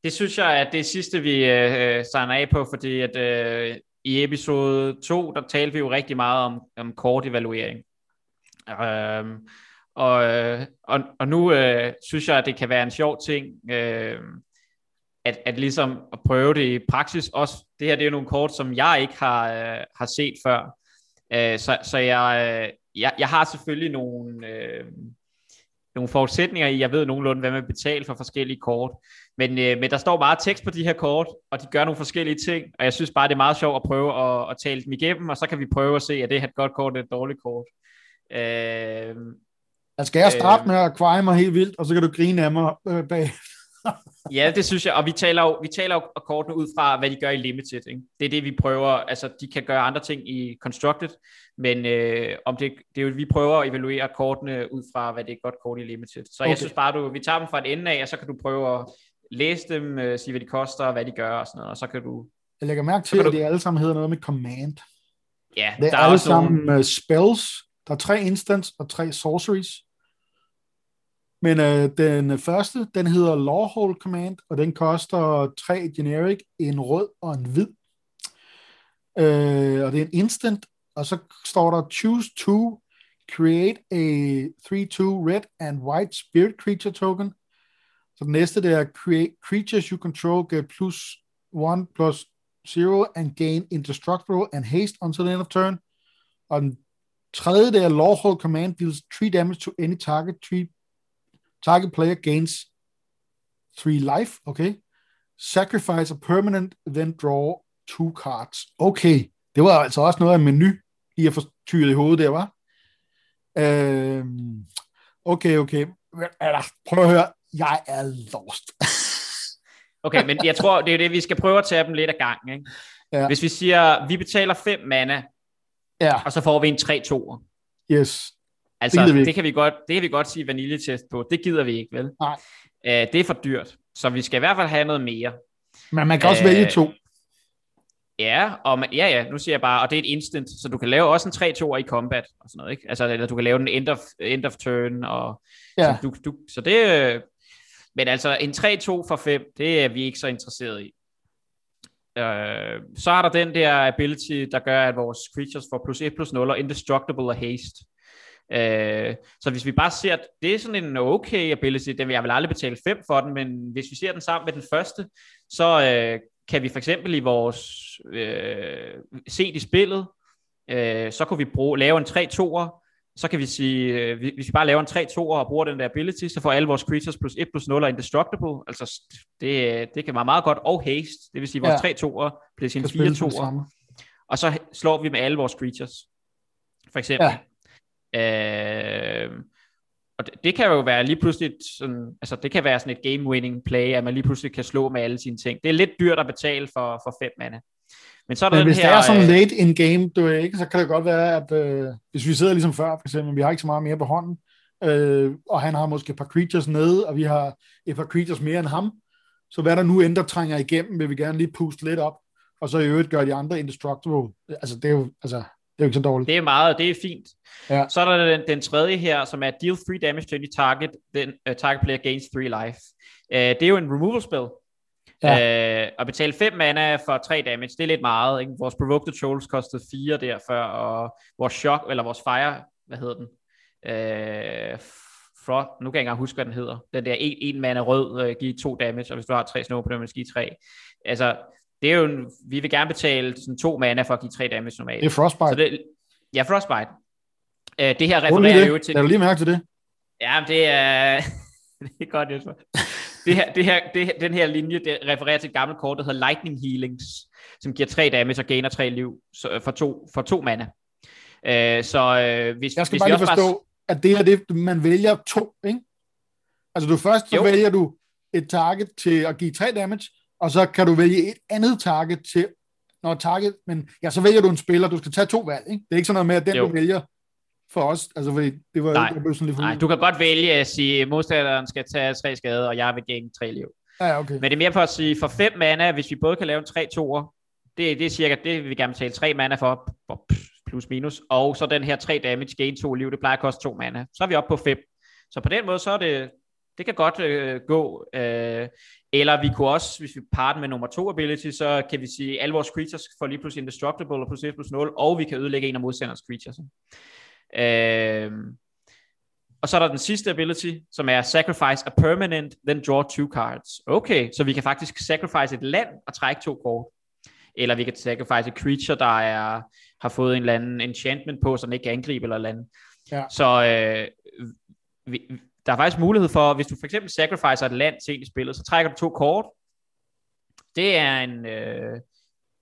Det synes jeg er det sidste, vi øh, signer af på, fordi at øh, i episode 2, der talte vi jo rigtig meget om, om kortevaluering. Øhm, og, øh, og, og nu øh, synes jeg, at det kan være en sjov ting, øh, at, at ligesom at prøve det i praksis. Også, det her det er jo nogle kort, som jeg ikke har, øh, har set før. Øh, så så jeg, øh, jeg, jeg har selvfølgelig nogle... Øh, nogle forudsætninger i, jeg ved nogenlunde, hvad man betaler for forskellige kort. Men, øh, men der står meget tekst på de her kort, og de gør nogle forskellige ting, og jeg synes bare, det er meget sjovt at prøve at, at tale dem igennem, og så kan vi prøve at se, at det er et godt kort eller et dårligt kort. Øh, jeg skal jeg starte øh, med at kveje mig helt vildt, og så kan du grine af mig øh, bag. ja, det synes jeg, og vi taler jo, vi taler jo kortene ud fra, hvad de gør i Limited. Ikke? Det er det, vi prøver, altså de kan gøre andre ting i Constructed, men øh, om det, det er jo, vi prøver at evaluere kortene ud fra, hvad det er godt kort i Limited. Så okay. jeg synes bare, du, vi tager dem fra et ende af, og så kan du prøve at læse dem, øh, sige, hvad de koster, og hvad de gør og sådan noget, og så kan du... Jeg lægger mærke til, at du... de alle sammen hedder noget med command. Ja, det er, der er alle sammen nogle... spells. Der er tre instants og tre sorceries. Men øh, den første, den hedder Lawhold Command, og den koster tre generic, en rød og en hvid. Øh, og det er en instant, og så står der choose to create a 3-2 red and white spirit creature token. Så den næste, det er create creatures you control get plus 1 plus 0 and gain indestructible and haste until the end of turn. Og den tredje, det er Lawhold Command deals 3 damage to any target 3 Target player gains 3 life, okay. Sacrifice a permanent, then draw two cards. Okay, det var altså også noget af en menu, I har fortyret i hovedet der, var. Øhm, okay, okay. Prøv at høre, jeg er lost. okay, men jeg tror, det er det, vi skal prøve at tage dem lidt af gang. Ikke? Ja. Hvis vi siger, vi betaler 5 mana, ja. og så får vi en 3-2'er. Yes. Altså, det, det, kan vi godt, det kan vi godt sige vaniljetest på. Det gider vi ikke, vel? Nej. Uh, det er for dyrt. Så vi skal i hvert fald have noget mere. Men man kan også uh, vælge to. Ja, og man, ja, ja, nu siger jeg bare, og det er et instant, så du kan lave også en 3-2'er i combat og sådan noget, ikke? Altså, eller du kan lave den end of, end of turn, og ja. så, du, du, så det, men altså en 3-2 for 5, det er vi ikke så interesseret i. Uh, så er der den der ability, der gør, at vores creatures får plus 1 plus 0 og indestructible og haste. Uh, så hvis vi bare ser, at det er sådan en okay ability, den vil jeg vil aldrig betale 5 for den, men hvis vi ser den sammen med den første, så uh, kan vi for eksempel i vores uh, set i spillet, uh, så kunne vi bruge, lave en 3-2'er, så kan vi sige, øh, hvis vi bare laver en 3-2 og bruger den der ability, så får alle vores creatures plus 1 plus 0 og indestructible. Altså, det, det kan være meget godt. Og haste, det vil sige, vores ja. 3-2'er bliver sin 4-2'er. Og så slår vi med alle vores creatures. For eksempel. Ja. Øh, og det, det kan jo være lige pludselig sådan, altså det kan være sådan et game winning play, at man lige pludselig kan slå med alle sine ting. Det er lidt dyrt at betale for, for fem mana. Men, så er der Men hvis her, det er sådan øh, late in game, du er ikke, så kan det godt være, at øh, hvis vi sidder ligesom før, for eksempel, vi har ikke så meget mere på hånden, øh, og han har måske et par creatures nede, og vi har et par creatures mere end ham, så hvad der nu end der trænger igennem, vil vi gerne lige puste lidt op, og så i øvrigt gøre de andre indestructible. Altså, det er jo, altså, det er jo ikke så dårligt. Det er meget, det er fint. Ja. Så er der den, den tredje her, som er deal 3 damage to any target, then uh, target player gains 3 life. Uh, det er jo en removal spell, Ja. Øh, at betale 5 mana for 3 damage, det er lidt meget. Ikke? Vores Provoked Trolls kostede 4 der før, og vores Shock, eller vores Fire, hvad hedder den? Øh, Frost, nu kan jeg ikke engang huske, hvad den hedder. Den der 1 en mana rød, øh, give 2 damage, og hvis du har 3 snow på den, give 3. Altså, det er jo en, vi vil gerne betale sådan 2 mana for at give 3 damage normalt. Det er Frostbite. Så det, ja, Frostbite. Øh, det her refererer jo til... Er du lige mærke til det? Ja, det er... det er godt, Jesper det her, det her, det, den her linje det refererer til et gammelt kort, der hedder Lightning Healings, som giver 3 damage og gainer 3 liv så, for, to, for to mana. Uh, så uh, hvis, Jeg skal hvis bare lige forstå, bare... at det er det, man vælger to, ikke? Altså du først så jo. vælger du et target til at give 3 damage, og så kan du vælge et andet target til, når target, men ja, så vælger du en spiller, du skal tage to valg, ikke? Det er ikke sådan noget med, at den jo. du vælger, for os? Altså, fordi det var, Nej. det var sådan lidt Nej, du kan godt vælge at sige, at modstanderen skal tage tre skade, og jeg vil gain tre liv. Ja, okay. Men det er mere for at sige, for fem mana, hvis vi både kan lave en 3 2 det, det er cirka, det vil vi gerne betale tre mana for, plus minus, og så den her 3 damage, gain 2 liv, det plejer at koste 2 mana. Så er vi oppe på 5. Så på den måde, så er det, det kan godt øh, gå. Øh, eller vi kunne også, hvis vi parer med nummer 2 ability, så kan vi sige, at alle vores creatures får lige pludselig indestructible og plus 1 plus 0, og vi kan ødelægge en af modstanderens creatures. Øh, og så er der den sidste ability, som er Sacrifice a permanent, then draw two cards. Okay, så vi kan faktisk sacrifice et land og trække to kort. Eller vi kan sacrifice et creature, der er, har fået en eller anden enchantment på, så den ikke kan angribe eller andet. Ja. Så øh, vi, der er faktisk mulighed for, hvis du for eksempel sacrificer et land til i spillet, så trækker du to kort. Det er en, øh,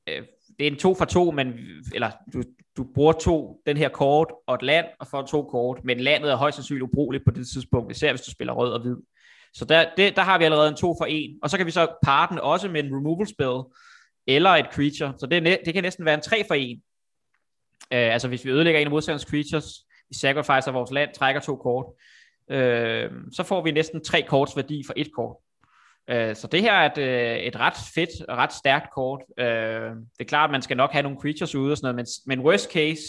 øh, det er en to for to, men, eller du, du bruger to, den her kort og et land, og får to kort, men landet er højst sandsynligt ubrugeligt på det tidspunkt, især hvis du spiller rød og hvid. Så der, det, der har vi allerede en to for en, og så kan vi så parre den også med en removal spell, eller et creature, så det, det kan næsten være en tre for en. Øh, altså hvis vi ødelægger en af modstanders creatures, vi sacrificer vores land, trækker to kort, uh, så får vi næsten tre korts værdi for et kort. Øh, så det her er et, øh, et ret fedt og ret stærkt kort. Øh, det er klart, at man skal nok have nogle creatures ude og sådan noget, men, men worst case,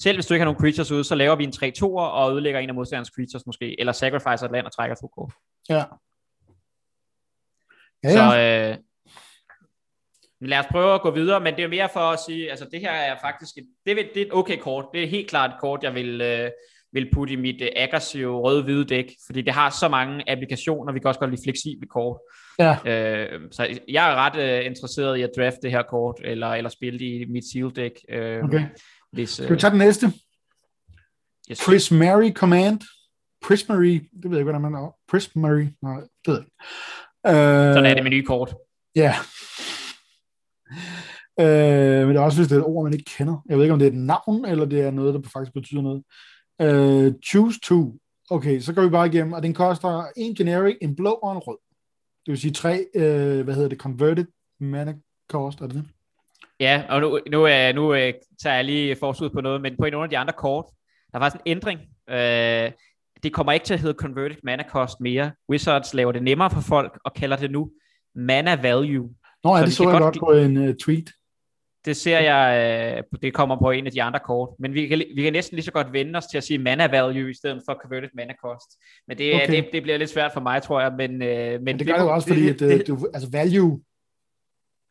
selv hvis du ikke har nogle creatures ude, så laver vi en 3-2'er og ødelægger en af modstanderens creatures måske, eller sacrificer et land og trækker to kort. Ja. ja, ja. Så øh, lad os prøve at gå videre, men det er mere for at sige, altså det her er faktisk, et, det, er, det er et okay kort. Det er helt klart et kort, jeg vil, øh, vil putte i mit uh, aggressive røde-hvide dæk, fordi det har så mange applikationer, vi kan også godt lide fleksible kort. Ja. Uh, så jeg er ret uh, interesseret i at drafte det her kort, eller, eller spille det i mit seal-dæk. Uh, okay. Hvis, uh, Skal vi tage den næste? Yes. Chris Mary Command. Prismary, det ved jeg ikke, hvordan man er. Prismary, nej, det ved jeg ikke. Uh, Sådan er det med nye kort. Ja. Uh, men det er også, hvis det er et ord, man ikke kender. Jeg ved ikke, om det er et navn, eller det er noget, der faktisk betyder noget. Uh, choose to. Okay, så går vi bare igennem, og den koster en generic, en blå og en rød. Det vil sige tre, uh, hvad hedder det, converted mana cost, er det det? Ja, og nu, nu, uh, nu uh, tager jeg lige forskud på noget, men på en af de andre kort, der er faktisk en ændring. Uh, det kommer ikke til at hedde Converted Mana Cost mere. Wizards laver det nemmere for folk og kalder det nu Mana Value. Nå ja, så det så jeg godt på en uh, tweet. Det ser jeg, uh, det kommer på en af de andre kort. Men vi kan, vi kan næsten lige så godt vende os til at sige Mana Value i stedet for Converted Mana Cost. Men det, okay. det, det bliver lidt svært for mig, tror jeg. Men, uh, men, men det gør det jo også, fordi at, det, du, altså value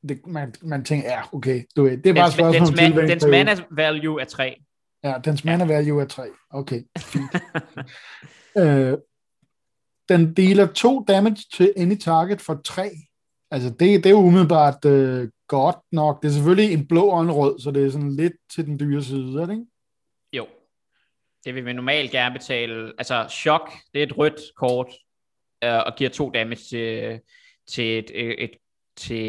det, man, man tænker, ja, okay, du det er bare dens, spørgsmål dens, man, dens mana value er 3. Ja, dens mana value er 3. Okay, øh, den deler to damage til any target for 3. Altså, det, det er jo umiddelbart øh, godt nok. Det er selvfølgelig en blå og en rød, så det er sådan lidt til den dyre side, er det ikke? Jo. Det vil vi normalt gerne betale. Altså, chok, det er et rødt kort, øh, og giver to damage til, til et, et, til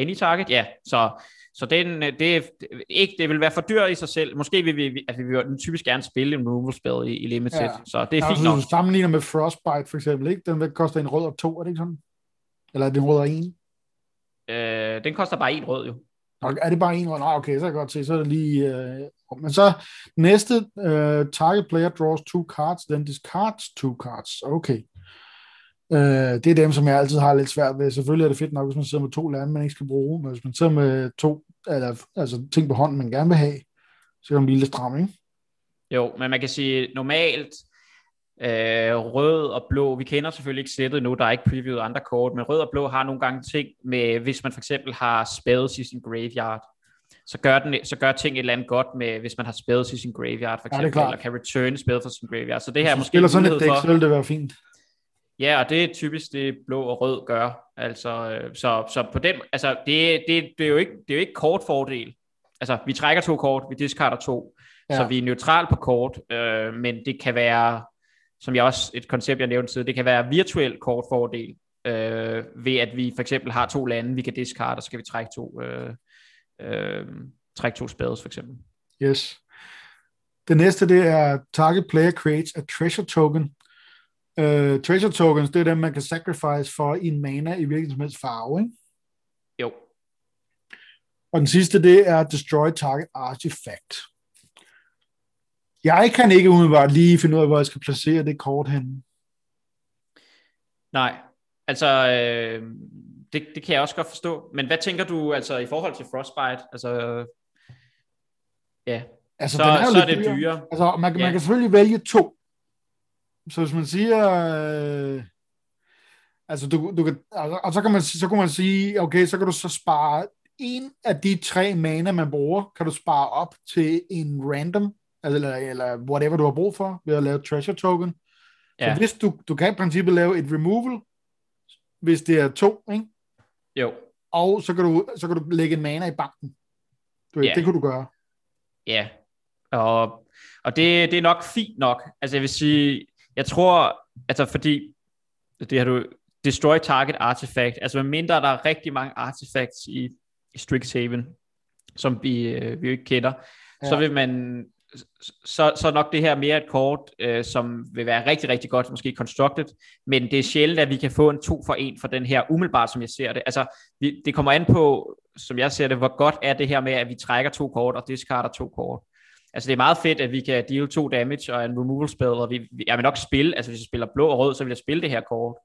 any target. Ja, så så den, øh, det, ikke, det vil være for dyrt i sig selv. Måske vil vi, altså vi vil typisk gerne spille en removal spell i, i limited, ja. så det er fint nok. Sammenligner med Frostbite for eksempel, ikke? Den vil koste en rød og to, er det ikke sådan? Eller er det en rød og en? Øh, den koster bare en rød jo. Er det bare en rød? Nej, okay, så kan jeg godt se, så er det lige... Øh... Men så næste, uh, target player draws two cards, then discards two cards. Okay. Øh, det er dem, som jeg altid har lidt svært ved. Selvfølgelig er det fedt nok, hvis man sidder med to lande, man ikke skal bruge, men hvis man sidder med to eller, altså, ting på hånden, man gerne vil have, så kan man blive lidt stram, ikke? Jo, men man kan sige, normalt øh, rød og blå, vi kender selvfølgelig ikke sættet nu, der er ikke previewet andre kort, men rød og blå har nogle gange ting med, hvis man for eksempel har spells i sin graveyard, så gør, den, så gør ting et eller andet godt med, hvis man har spells i sin graveyard, for eksempel, ja, eller kan return spil fra sin graveyard. Så det her er måske spiller sådan et dæk, så vil det være fint. Ja, og det er typisk det blå og rød gør. Altså, øh, så, så på den, altså, det, det, det, er jo ikke, det er jo ikke kort fordel. Altså, vi trækker to kort, vi discarder to, ja. så vi er neutral på kort, øh, men det kan være, som jeg også, et koncept, jeg nævnte tidligere, det kan være virtuel kortfordel, øh, ved at vi for eksempel har to lande, vi kan discarde, og så skal vi trække to, øh, øh, trække to spades for eksempel. Yes. Det næste, det er target player creates a treasure token Uh, treasure tokens, det er dem, man kan sacrifice for en mana i hvilken som helst farve, ikke? Jo. Og den sidste, det er destroy target artifact. Jeg kan ikke umiddelbart lige finde ud af, hvor jeg skal placere det kort hen. Nej, altså øh, det, det kan jeg også godt forstå. Men hvad tænker du altså i forhold til Frostbite? Altså, ja, altså, så, er så er det dyre. dyre. Altså, man, ja. man kan selvfølgelig vælge to. Så hvis man siger, øh, altså du, du kan, altså, og så kan, man, så kan man sige, okay, så kan du så spare en af de tre mana, man bruger, kan du spare op til en random, eller, eller whatever du har brug for, ved at lave treasure token. Ja. Så hvis du, du kan i princippet lave et removal, hvis det er to, ikke? Jo. Og så kan du, så kan du lægge en mana i banken. Du ja. Det kunne du gøre. Ja, og, og det, det er nok fint nok. Altså jeg vil sige, jeg tror, altså fordi, det har du, destroy target artifact, altså mindre der er rigtig mange artifacts i, i Strixhaven, som vi, øh, vi jo ikke kender, ja. så vil man, så, så nok det her mere et kort, øh, som vil være rigtig, rigtig godt, måske constructed, men det er sjældent, at vi kan få en to for en for den her, umiddelbart som jeg ser det. Altså, vi, det kommer an på, som jeg ser det, hvor godt er det her med, at vi trækker to kort og discarder to kort. Altså det er meget fedt, at vi kan deal to damage og en removal spell, og vi, jeg vil nok spille, altså hvis jeg spiller blå og rød, så vil jeg spille det her kort.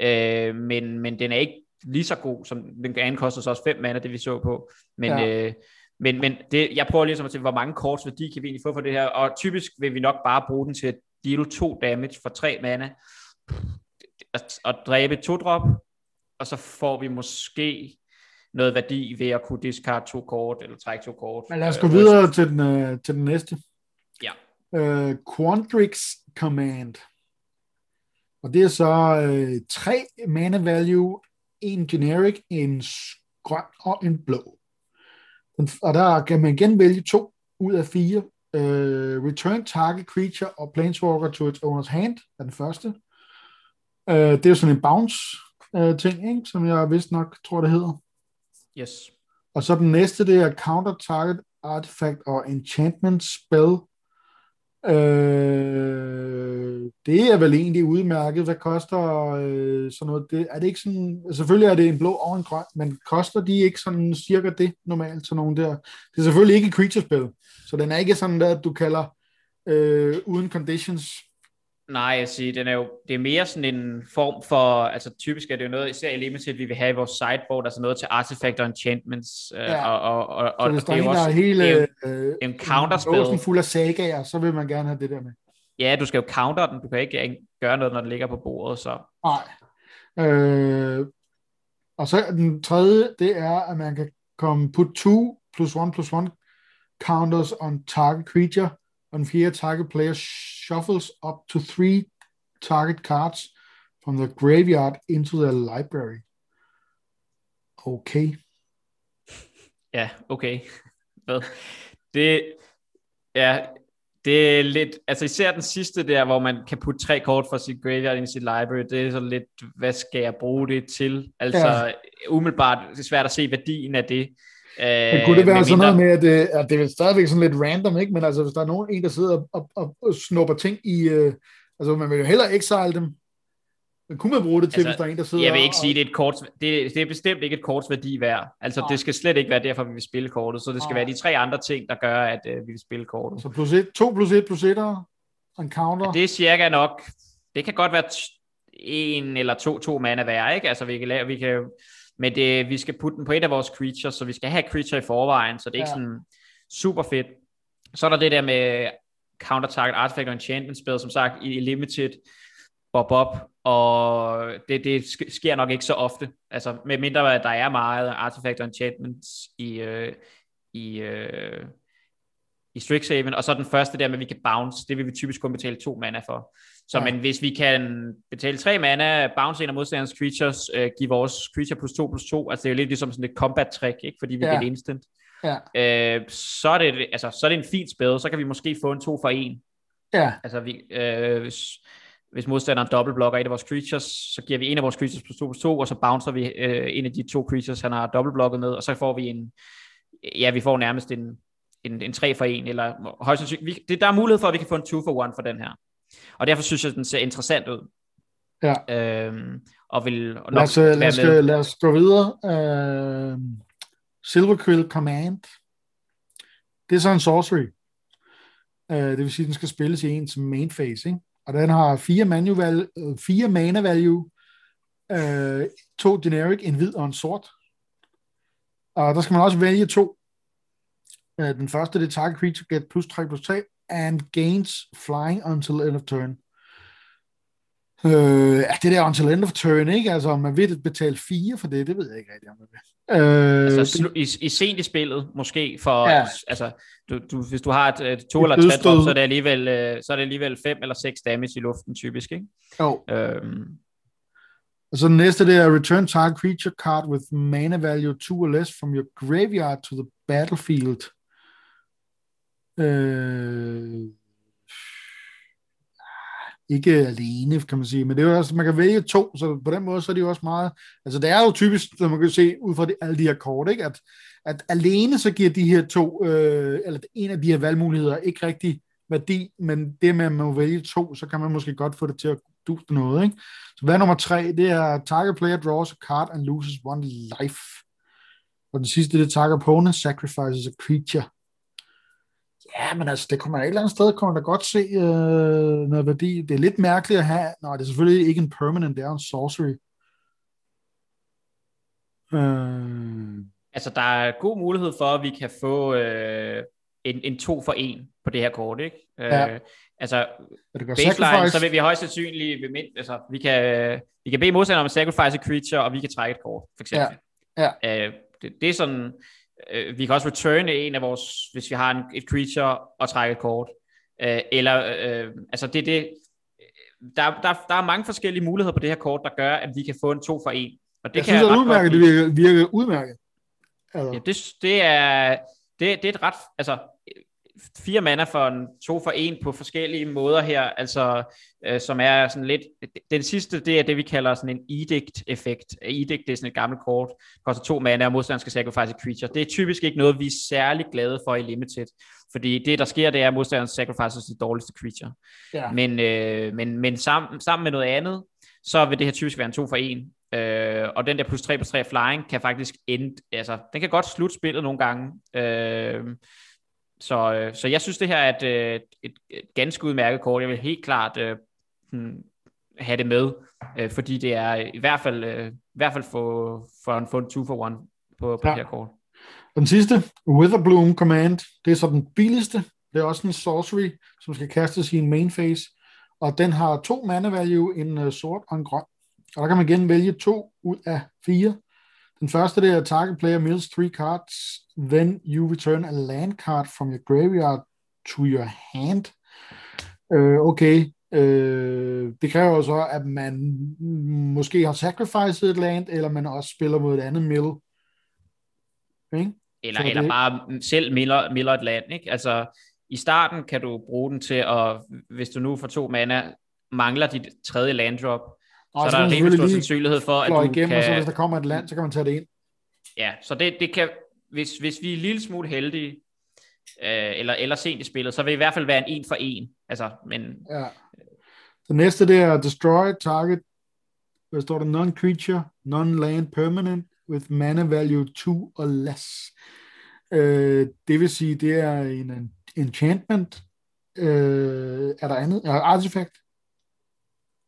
Øh, men, men den er ikke lige så god, som den anden koster så også 5 mana, det vi så på. Men, ja. øh, men, men det, jeg prøver ligesom at se, hvor mange korts værdi kan vi egentlig få for det her, og typisk vil vi nok bare bruge den til at deal to damage for 3 mana, at dræbe to drop, og så får vi måske noget værdi ved at kunne discard to kort, eller trække to kort. Men lad os gå øh, videre til den, uh, til den næste. Ja. Uh, Quandrix Command. Og det er så uh, tre mana value, en generic, en grøn og en blå. Den, og der kan man igen vælge to ud af fire Uh, return target creature og planeswalker to its owner's hand er den første. Uh, det er jo sådan en bounce uh, ting, ikke? som jeg vist nok tror, det hedder. Yes. Og så den næste, det er counter target artifact og enchantment spell. Øh, det er vel egentlig udmærket. Hvad koster øh, sådan noget? Det, er det ikke sådan, selvfølgelig er det en blå og en grøn, men koster de ikke sådan cirka det normalt, til nogen der? Det er selvfølgelig ikke creature-spil, så den er ikke sådan der, at du kalder øh, uden conditions Nej, jeg siger, den er jo, det er mere sådan en form for, altså typisk er det jo noget, især i Limited, vi vil have i vores sideboard, altså noget til artifact og enchantments, øh, ja. og, og, og, og så det er også hele, det er jo en counterspil. En fuld af sagaer, så vil man gerne have det der med. Ja, du skal jo counter den, du kan ikke gøre noget, når den ligger på bordet, så. Nej. Øh, og så den tredje, det er, at man kan komme put 2 plus 1 plus 1 counters on target creature, og den fjerde target player shuffles up to three target cards from the graveyard into the library. Okay. Ja, okay. Hvad? Det, ja, det er lidt, altså især den sidste der, hvor man kan putte tre kort fra sit graveyard ind i sit library, det er så lidt, hvad skal jeg bruge det til? Altså, ja. umiddelbart, det er svært at se værdien af det. Men kunne det være sådan noget med, at det, at det er stadigvæk sådan lidt random, ikke? men altså hvis der er nogen, en, der sidder og, og, og snupper ting i, uh, altså man vil jo heller exile dem, men kunne man bruge det til, altså, hvis der er en, der sidder Jeg vil ikke og... sige, det er, et kort, det, det er bestemt ikke et korts værdi værd. Altså, Nej. det skal slet ikke være derfor, vi vil spille kortet. Så det skal Nej. være de tre andre ting, der gør, at uh, vi vil spille kortet. Så plus et, to plus et plus et og en counter. Ja, det er cirka nok. Det kan godt være en eller to, to mana værd, ikke? Altså, vi kan, lave, vi kan men det, vi skal putte den på et af vores creatures, så vi skal have creature i forvejen, så det er ja. ikke sådan super fedt. Så er der det der med counter-target artifact og enchantment spil, som sagt i limited, bob op, og det, det sker nok ikke så ofte. Altså med mindre at der er meget artifact og enchantments i, øh, i, øh, i Strixhaven, og så den første der med, at vi kan bounce, det vil vi typisk kun betale to mana for. Så ja. men hvis vi kan betale tre mana, bounce en af modstanderens creatures, øh, give vores creature plus 2 plus 2, altså det er jo lidt ligesom sådan et combat trick, ikke? fordi vi ja. kan instant. Ja. Øh, så, er det, altså, så er det en fin spil, så kan vi måske få en 2 for 1. Ja. Altså vi, øh, hvis, hvis modstanderen dobbeltblokker et af vores creatures, så giver vi en af vores creatures plus 2 plus 2, og så bouncer vi øh, en af de to creatures, han har dobbeltblokket med, og så får vi en, ja, vi får nærmest en, en, en 3 for 1, eller højst sandsynligt, det, der er mulighed for, at vi kan få en 2 for 1 for den her. Og derfor synes jeg, den ser interessant ud. Ja. Øhm, og vil og nok lad, os, øh, lad, os, med. lad os gå videre. Uh, Silver Quill Command. Det er så en sorcery. Uh, det vil sige, at den skal spilles i ens main phase. Ikke? Og den har fire, manual, fire mana value, uh, to generic, en hvid og en sort. Og der skal man også vælge to. Uh, den første, det er target creature get plus 3 plus 3, and gains flying until end of turn. Øh, ja, det der until end of turn, ikke? Altså, om man vil betale fire for det, det ved jeg ikke rigtig, om man vil. Øh, altså, i, i sent i spillet, måske, for, ja. altså, du, du, hvis du har et, et to et eller tre drop, så er, det alligevel, øh, så er det alligevel fem eller seks damage i luften, typisk, ikke? Jo. Øhm. Og så den næste, det er return target creature card with mana value 2 or less from your graveyard to the battlefield. Øh, ikke alene, kan man sige, men det er jo også, man kan vælge to, så på den måde, så er det jo også meget, altså det er jo typisk, som man kan se ud fra de, alle de her kort, ikke? At, at alene så giver de her to, øh, eller en af de her valgmuligheder ikke rigtig værdi, men det med at man må vælge to, så kan man måske godt få det til at dufte noget, ikke? Så hvad nummer tre, det er target player draws a card and loses one life. Og den sidste, det er target opponent sacrifices a creature. Ja, men altså, det kommer et eller andet sted, kommer der godt se øh, noget værdi. Det er lidt mærkeligt at have, nej, det er selvfølgelig ikke en permanent, det er en sorcery. Øh... Altså, der er god mulighed for, at vi kan få øh, en, en to for en på det her kort, ikke? Øh, ja. Altså, baseline, sacrifice. så vil vi højst sandsynligt, altså, vi kan, vi kan bede modstanderen om at sacrifice a creature, og vi kan trække et kort, for eksempel. Ja. Ja. Øh, det, det er sådan, Øh, vi kan også returne en af vores, hvis vi har en, et creature og trække et kort. Øh, eller, øh, altså det det, der, der, der er mange forskellige muligheder på det her kort, der gør, at vi kan få en to for en. Og det jeg kan synes, jeg udmærket, det virker, virker udmærket. Altså. Ja, det, det, er, det, det er et ret, altså fire mana for en to for en på forskellige måder her, altså øh, som er sådan lidt, den sidste, det er det vi kalder sådan en edict-effekt. Edict, det er sådan et gammelt kort, koster to mana, og modstanderen skal sacrifice a creature. Det er typisk ikke noget, vi er særlig glade for i Limited, fordi det, der sker, det er, at modstanderen sacrifices det dårligste creature. Ja. Men, øh, men, men sammen, sammen med noget andet, så vil det her typisk være en to for en, Øh, og den der plus 3 plus 3 flying kan faktisk ende, altså den kan godt slutte spillet nogle gange. Øh, så, øh, så jeg synes, det her er et, et, et, et ganske udmærket kort. Jeg vil helt klart øh, hmm, have det med, øh, fordi det er i hvert fald, øh, i hvert fald for, for en, en two for one på, på ja. det her kort. Den sidste, Witherbloom Command, det er så den billigste. Det er også en sorcery, som skal kastes i en main phase. Og den har to mana value, en uh, sort og en grøn. Og der kan man igen vælge to ud af fire. Den første det er target player mills three cards, then you return a land card from your graveyard to your hand. Uh, okay, uh, det kræver så, at man måske har sacrificed et land, eller man også spiller mod et andet mill. Okay? Eller, eller det... bare selv miller, miller et land. Ikke? Altså, i starten kan du bruge den til at, hvis du nu får to mana, mangler dit tredje land drop, og så, så der er rimelig stor sandsynlighed for, at du igennem, kan... Og så hvis der kommer et land, så kan man tage det ind. Ja, så det, det kan, hvis, hvis vi er en lille smule heldige, øh, eller, eller sent i spillet, så vil det i hvert fald være en en for en. Altså, men... Ja. Det næste, det er destroy target, hvad står der, non-creature, non-land permanent, with mana value 2 or less. Øh, det vil sige, det er en enchantment. Øh, er der andet? Er artifact?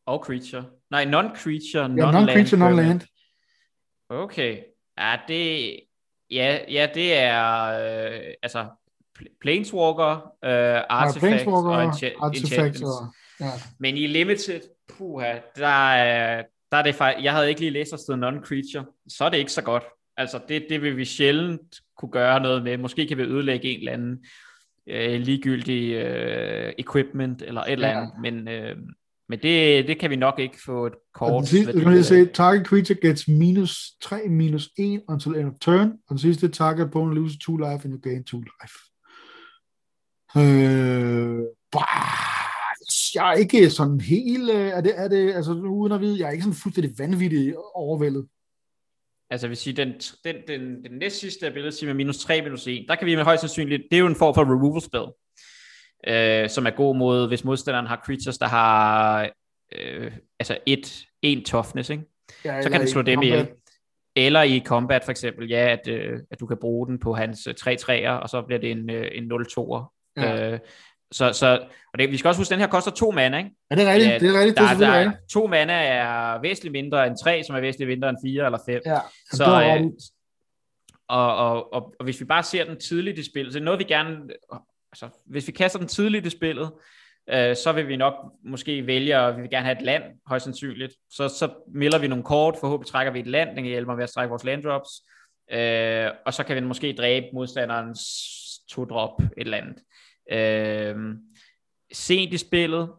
Og creature. Nej, non-creature, non-land. Ja, non-creature, non-land. Okay. Ja, det, ja, ja, det er øh, altså Planeswalker, øh, Artifacts ja, Planeswalker, og encha-. Og, ja. Men i Limited, puha, der, er, der er det faktisk, jeg havde ikke lige læst afsted non-creature, så er det ikke så godt. Altså, det, det vil vi sjældent kunne gøre noget med. Måske kan vi ødelægge en eller anden øh, ligegyldig øh, equipment eller et eller andet, ja. men, øh, men det, det kan vi nok ikke få et kort. Og den sidste, kan man se, target creature gets minus 3, minus 1 until end of turn, og den sidste target opponent loses 2 life and you gain 2 life. Øh, bah, jeg er ikke sådan helt, øh, er det, er det, altså uden at vide, jeg er ikke sådan fuldstændig vanvittigt overvældet. Altså jeg vil sige, den, den, den, den næst sidste ability med minus 3, minus 1, der kan vi med højst sandsynligt, det er jo en form for removal spell øh, som er god mod, hvis modstanderen har creatures, der har øh, altså et, en toughness, ikke? Ja, så kan du slå dem ihjel. Eller i combat for eksempel, ja, at, øh, at du kan bruge den på hans 3 øh, og så bliver det en, øh, en 0-2'er. Ja. Øh, så, så og det, vi skal også huske, at den her koster to mana, ikke? Ja, det er rigtigt. Ja, det er rigtigt. Der, det er der, der, to mana er væsentligt mindre end tre, som er væsentligt mindre end fire eller fem. Ja, så, øh, og, og, og, og, hvis vi bare ser den tidligt i spillet, så er noget, vi gerne altså, hvis vi kaster den tidligt i spillet, øh, så vil vi nok måske vælge, at vi vil gerne have et land, højst sandsynligt. Så, så melder vi nogle kort, forhåbentlig trækker vi et land, den kan hjælpe mig ved at strække vores landdrops, øh, og så kan vi måske dræbe modstanderens to-drop et eller andet. Øh, sent i spillet,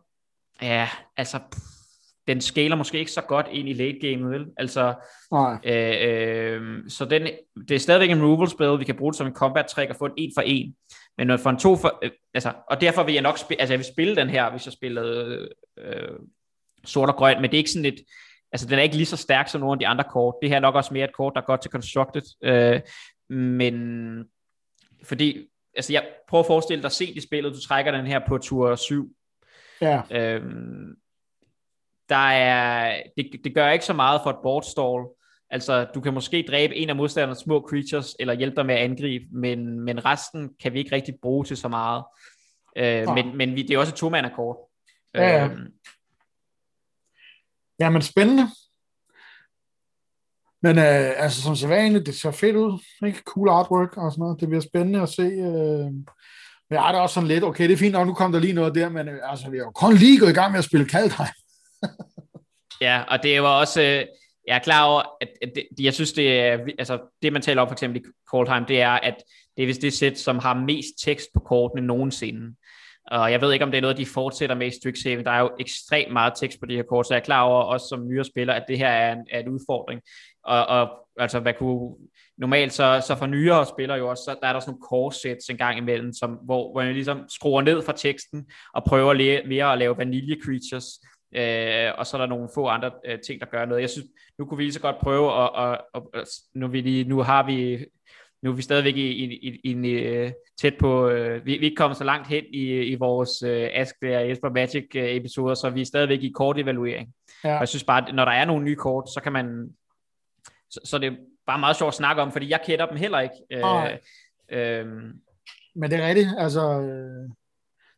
ja, altså, pff, den skaler måske ikke så godt ind i late game, vel? Altså, øh, øh, så den, det er stadigvæk en removal spil, vi kan bruge det som en combat trick og få en en for en. Men for en to for, øh, altså, og derfor vil jeg nok spille, altså jeg vil spille den her, hvis jeg spillede øh, sort og grøn, men det er ikke sådan et, altså den er ikke lige så stærk som nogle af de andre kort. Det her er nok også mere et kort, der er godt til constructed, øh, men fordi, altså jeg prøver at forestille dig sent i spillet, du trækker den her på tur 7. Ja. Øh, der er, det, det gør ikke så meget for et board stall, Altså, du kan måske dræbe en af modstandernes små creatures, eller hjælpe dig med at angribe, men, men resten kan vi ikke rigtig bruge til så meget. Øh. Men, men vi, det er også et to kort. Ja, ja. Øhm. ja, men spændende. Men øh, altså, som sædvanligt, det ser fedt ud. Ikke? Cool artwork og sådan noget. Det bliver spændende at se. Øh. Men jeg er det også sådan lidt, okay, det er fint nok, nu kom der lige noget der, men øh, altså, vi har jo kun lige gået i gang med at spille Kaldheim. ja, og det var også... Øh, jeg er klar over, at, at det, jeg synes, det er, altså det man taler om for eksempel i Coldheim, det er, at det er vist det sæt, som har mest tekst på kortene nogensinde. Og jeg ved ikke, om det er noget, de fortsætter med i Strixhaven. Der er jo ekstremt meget tekst på de her kort, så jeg er klar over, også som nyere spiller, at det her er en, er en udfordring. Og, og altså hvad kunne, normalt så, så for nyere spillere jo også, så der er der sådan nogle korsets en gang imellem, som, hvor, hvor man ligesom skruer ned fra teksten, og prøver mere at lave vanilje creatures, Øh, og så er der nogle få andre øh, ting, der gør noget. Jeg synes, nu kunne vi lige så godt prøve, at, at, at, at nu, vi lige, nu har vi nu er vi stadigvæk i, i, i, i, øh, tæt på, øh, vi, vi er ikke kommet så langt hen i, i vores øh, Ask og Jesper Magic øh, episoder, så vi er stadigvæk i kort evaluering. Ja. Og jeg synes bare, at når der er nogle nye kort, så kan man, så, så det er bare meget sjovt at snakke om, fordi jeg kender dem heller ikke. Øh, øh, Men det er rigtigt, altså, øh,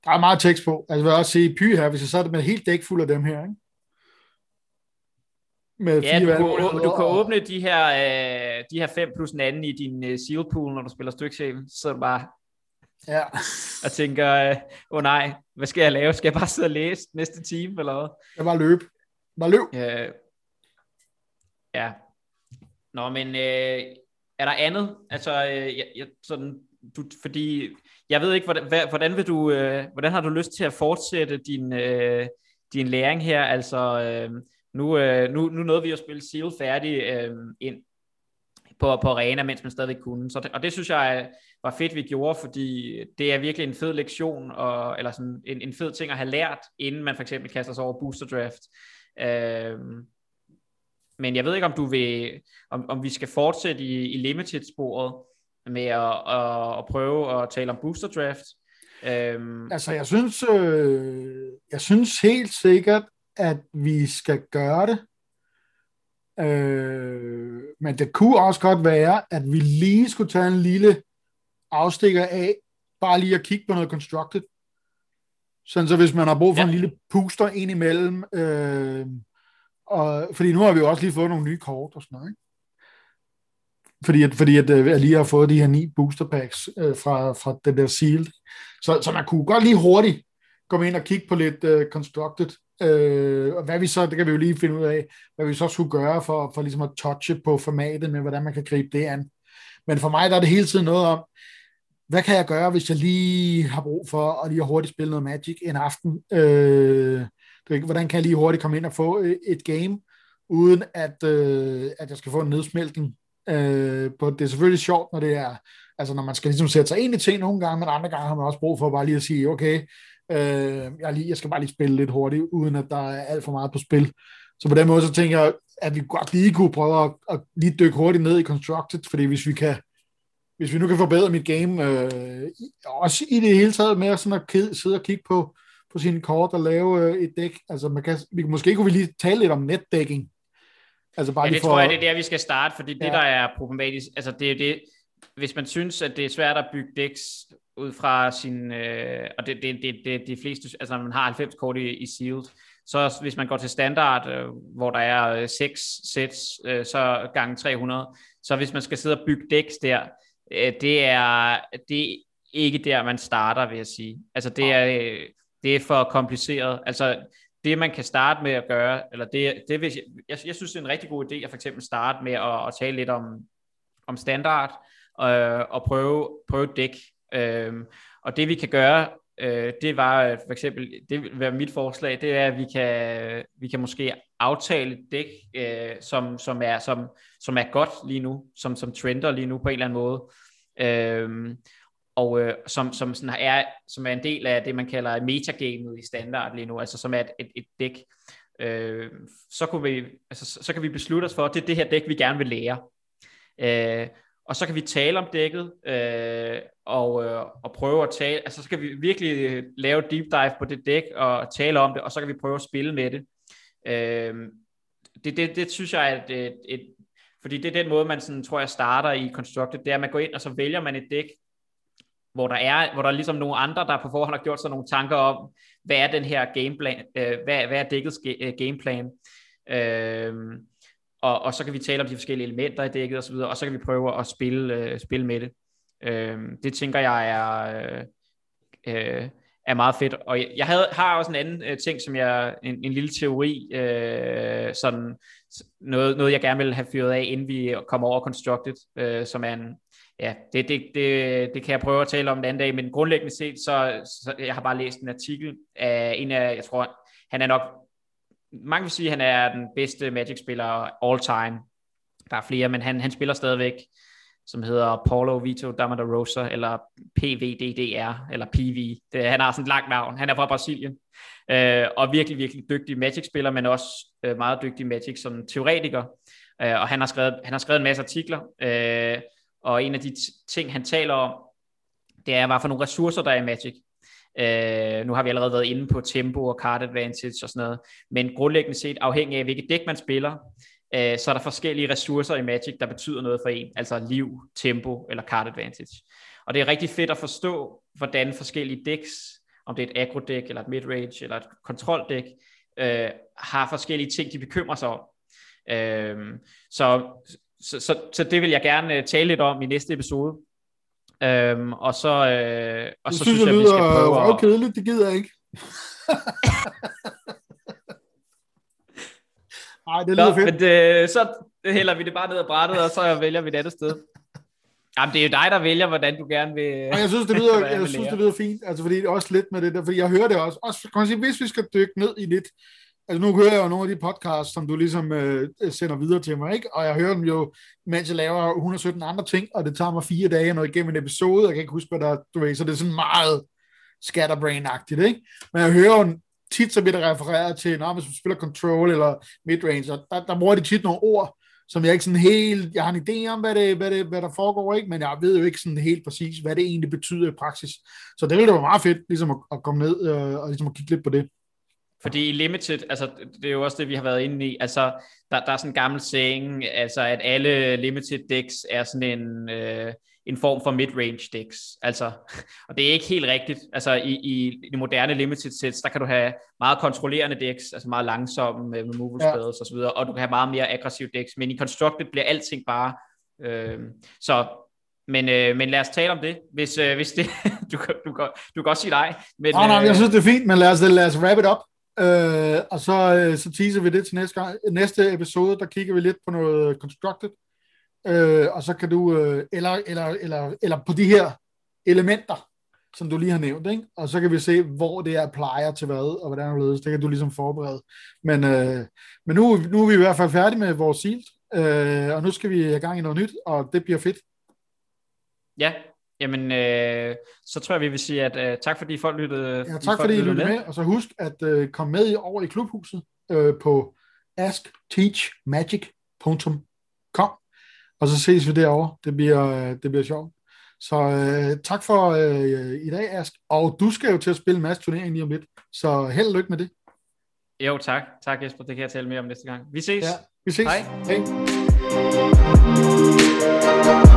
der er meget tekst på. Altså, jeg vil også sige, Py her, hvis jeg så er det med helt dæk fuld af dem her, ikke? Med ja, fire du, kan, du kan åbne de her, øh, de her fem plus en anden i din øh, seal pool, når du spiller styksaven. Så er du bare ja. og tænker, øh, åh øh, oh nej, hvad skal jeg lave? Skal jeg bare sidde og læse næste time, eller hvad? Jeg bare løb. Bare løb. Øh, ja. Nå, men øh, er der andet? Altså, øh, jeg, jeg, sådan, du, fordi jeg ved ikke, hvordan, hvordan, vil du, øh, hvordan har du lyst til at fortsætte din, øh, din læring her? Altså, øh, nu, øh, nu, nu nåede vi at spille Seal færdig øh, ind på, på arena, mens man stadig kunne. Så det, og det synes jeg øh, var fedt, vi gjorde, fordi det er virkelig en fed lektion, og, eller sådan en, en fed ting at have lært, inden man for eksempel kaster sig over booster draft. Øh, men jeg ved ikke, om du vil, om, om vi skal fortsætte i, i limited-sporet, med at, at, at prøve at tale om booster draft. Øhm. Altså, jeg synes, øh, jeg synes helt sikkert, at vi skal gøre det. Øh, men det kunne også godt være, at vi lige skulle tage en lille afstikker af, bare lige at kigge på noget constructed. Sådan så hvis man har brug for ja. en lille puster ind imellem, øh, og, fordi nu har vi jo også lige fået nogle nye kort og sådan noget, ikke? Fordi at, fordi at, øh, jeg lige har fået de her ni booster packs øh, fra, fra den der sealed. Så, så man kunne godt lige hurtigt komme ind og kigge på lidt øh, constructed, øh, og hvad vi så, det kan vi jo lige finde ud af, hvad vi så skulle gøre for, for ligesom at touche på formatet med, hvordan man kan gribe det an. Men for mig der er det hele tiden noget om, hvad kan jeg gøre, hvis jeg lige har brug for at lige hurtigt spille noget Magic en aften? Øh, hvordan kan jeg lige hurtigt komme ind og få øh, et game, uden at, øh, at jeg skal få en nedsmeltning Øh, på, det er selvfølgelig sjovt, når det er, altså når man skal ligesom sætte sig ind i ting nogle gange, men andre gange har man også brug for bare lige at sige, okay, øh, jeg, lige, jeg skal bare lige spille lidt hurtigt, uden at der er alt for meget på spil. Så på den måde, så tænker jeg, at vi godt lige kunne prøve at, at lige dykke hurtigt ned i Constructed, fordi hvis vi kan, hvis vi nu kan forbedre mit game, øh, også i det hele taget med sådan at sidde og kigge på, på sine kort og lave øh, et dæk, altså man kan, vi, måske kunne vi lige tale lidt om netdækking, Altså bare ja, det for... tror jeg, det er der, vi skal starte, fordi ja. det, der er problematisk, altså det er det, hvis man synes, at det er svært at bygge decks ud fra sin, øh, og det, det, det, det, de fleste, altså når man har 90 kort i, i sealed, så hvis man går til standard, øh, hvor der er 6 sets, øh, så gange 300, så hvis man skal sidde og bygge decks der, øh, det er, det er ikke der, man starter, vil jeg sige. Altså det er, det er for kompliceret. Altså det man kan starte med at gøre, eller det, det vil, jeg, jeg synes, det er en rigtig god idé at for eksempel starte med at, at tale lidt om, om standard, øh, og prøve, prøve dæk. Øh, og det vi kan gøre, øh, det var for eksempel, det vil være mit forslag, det er, at vi kan, vi kan måske aftale dæk, øh, som, som, er, som, som er godt lige nu, som, som trender lige nu på en eller anden måde. Øh, og øh, som, som, sådan er, som er en del af det, man kalder metagamet i standard lige nu, altså som er et, et, et dæk. Øh, så, kunne vi, altså, så, så kan vi beslutte os for, at det er det her dæk, vi gerne vil lære. Øh, og så kan vi tale om dækket, øh, og, øh, og prøve at tale, altså så kan vi virkelig øh, lave deep dive på det dæk, og tale om det, og så kan vi prøve at spille med det. Øh, det, det, det synes jeg er et, et, et, fordi det er den måde, man sådan, tror jeg starter i Constructed, det er, at man går ind, og så vælger man et dæk, hvor der er, hvor der er ligesom nogle andre, der på forhånd har gjort sig nogle tanker om, hvad er den her gameplan, øh, hvad, hvad er dækkets øh, gameplan, øh, og, og så kan vi tale om de forskellige elementer i dækket og så videre, og så kan vi prøve at spille, øh, spille med det. Øh, det tænker jeg er, øh, øh er meget fedt. Og jeg, jeg havde, har også en anden øh, ting, som jeg, en, en lille teori, øh, sådan noget, noget jeg gerne vil have fyret af, inden vi kommer over Constructed, øh, som er en, ja, det, det, det, det kan jeg prøve at tale om den anden dag, men grundlæggende set, så, så jeg har bare læst en artikel af en af, jeg tror, han er nok, mange vil sige, at han er den bedste Magic-spiller all time. der er flere, men han, han spiller stadigvæk, som hedder Paulo Vito Rosa, eller PVDDR, eller PV. Det, han har sådan et langt navn. Han er fra Brasilien. Øh, og virkelig, virkelig dygtig Magic-spiller, men også øh, meget dygtig Magic som teoretiker. Øh, og han har, skrevet, han har skrevet en masse artikler, øh, og en af de ting, han taler om, det er, hvad for nogle ressourcer, der er i Magic. Øh, nu har vi allerede været inde på tempo og card advantage og sådan noget, men grundlæggende set, afhængig af hvilket dæk man spiller, øh, så er der forskellige ressourcer i Magic, der betyder noget for en, altså liv, tempo eller card advantage. Og det er rigtig fedt at forstå, hvordan forskellige decks, om det er et aggro-dæk, eller et midrange, eller et kontroldæk, øh, har forskellige ting, de bekymrer sig om. Øh, så, så, så, så det vil jeg gerne øh, tale lidt om i næste episode. Øhm, og så, øh, og så synes, synes jeg, jeg, vi skal prøve at... kedeligt, det gider jeg ikke. Nej, det lyder Nå, fedt. Men det, så hælder vi det bare ned ad brættet, og så vælger vi et andet sted. Jamen, det er jo dig, der vælger, hvordan du gerne vil... Og jeg synes, det lyder, jeg synes, det lyder fint, altså fordi det er også lidt med det der, fordi jeg hører det også, også kan man sige, hvis vi skal dykke ned i lidt Altså nu hører jeg jo nogle af de podcasts, som du ligesom øh, øh, sender videre til mig, ikke? Og jeg hører dem jo, mens jeg laver 117 andre ting, og det tager mig fire dage nå igennem en episode, jeg kan ikke huske, hvad der du ved, så det er sådan meget scatterbrain-agtigt, ikke? Men jeg hører jo tit, så bliver det refereret til, når man spiller control eller midrange, og der, der bruger de tit nogle ord, som jeg ikke sådan helt, jeg har en idé om, hvad, det, hvad, det, hvad der foregår, ikke? men jeg ved jo ikke sådan helt præcis, hvad det egentlig betyder i praksis. Så det ville da være meget fedt, ligesom at, at komme ned øh, og ligesom at kigge lidt på det. Fordi i Limited, altså det er jo også det, vi har været inde i, altså der, der er sådan en gammel saying, altså at alle Limited decks er sådan en, øh, en form for mid-range decks, altså, og det er ikke helt rigtigt, altså i, i, i de moderne Limited sets, der kan du have meget kontrollerende decks, altså meget langsomme med removal spells ja. og så videre, og du kan have meget mere aggressive decks, men i Constructed bliver alting bare, øh, så men, øh, men lad os tale om det, hvis, øh, hvis det, du, du, du, du kan også sige nej. Men, oh, nej, jeg synes, det er fint, men lad os, lad os wrap it up. Øh, og så, øh, så teaser vi det til næste, gang. næste episode, der kigger vi lidt på noget constructed, øh, og så kan du, øh, eller, eller, eller, eller på de her elementer, som du lige har nævnt, ikke? og så kan vi se, hvor det er plejer til hvad, og hvordan det ledes. Det kan du ligesom forberede. Men, øh, men nu, nu er vi i hvert fald færdige med vores silt, øh, og nu skal vi i gang i noget nyt, og det bliver fedt. Ja, Jamen, øh, så tror jeg, vi vil sige, at øh, tak fordi folk lyttede Ja, tak fordi I lyttede med. med. Og så husk at øh, komme med over i klubhuset øh, på askteachmagic.com og så ses vi derovre. Det bliver, øh, det bliver sjovt. Så øh, tak for øh, i dag, Ask. Og du skal jo til at spille en masse turnering lige om lidt. Så held og lykke med det. Jo, tak. Tak, Jesper. Det kan jeg tale mere om næste gang. Vi ses. Ja, vi ses. Hej. Hej.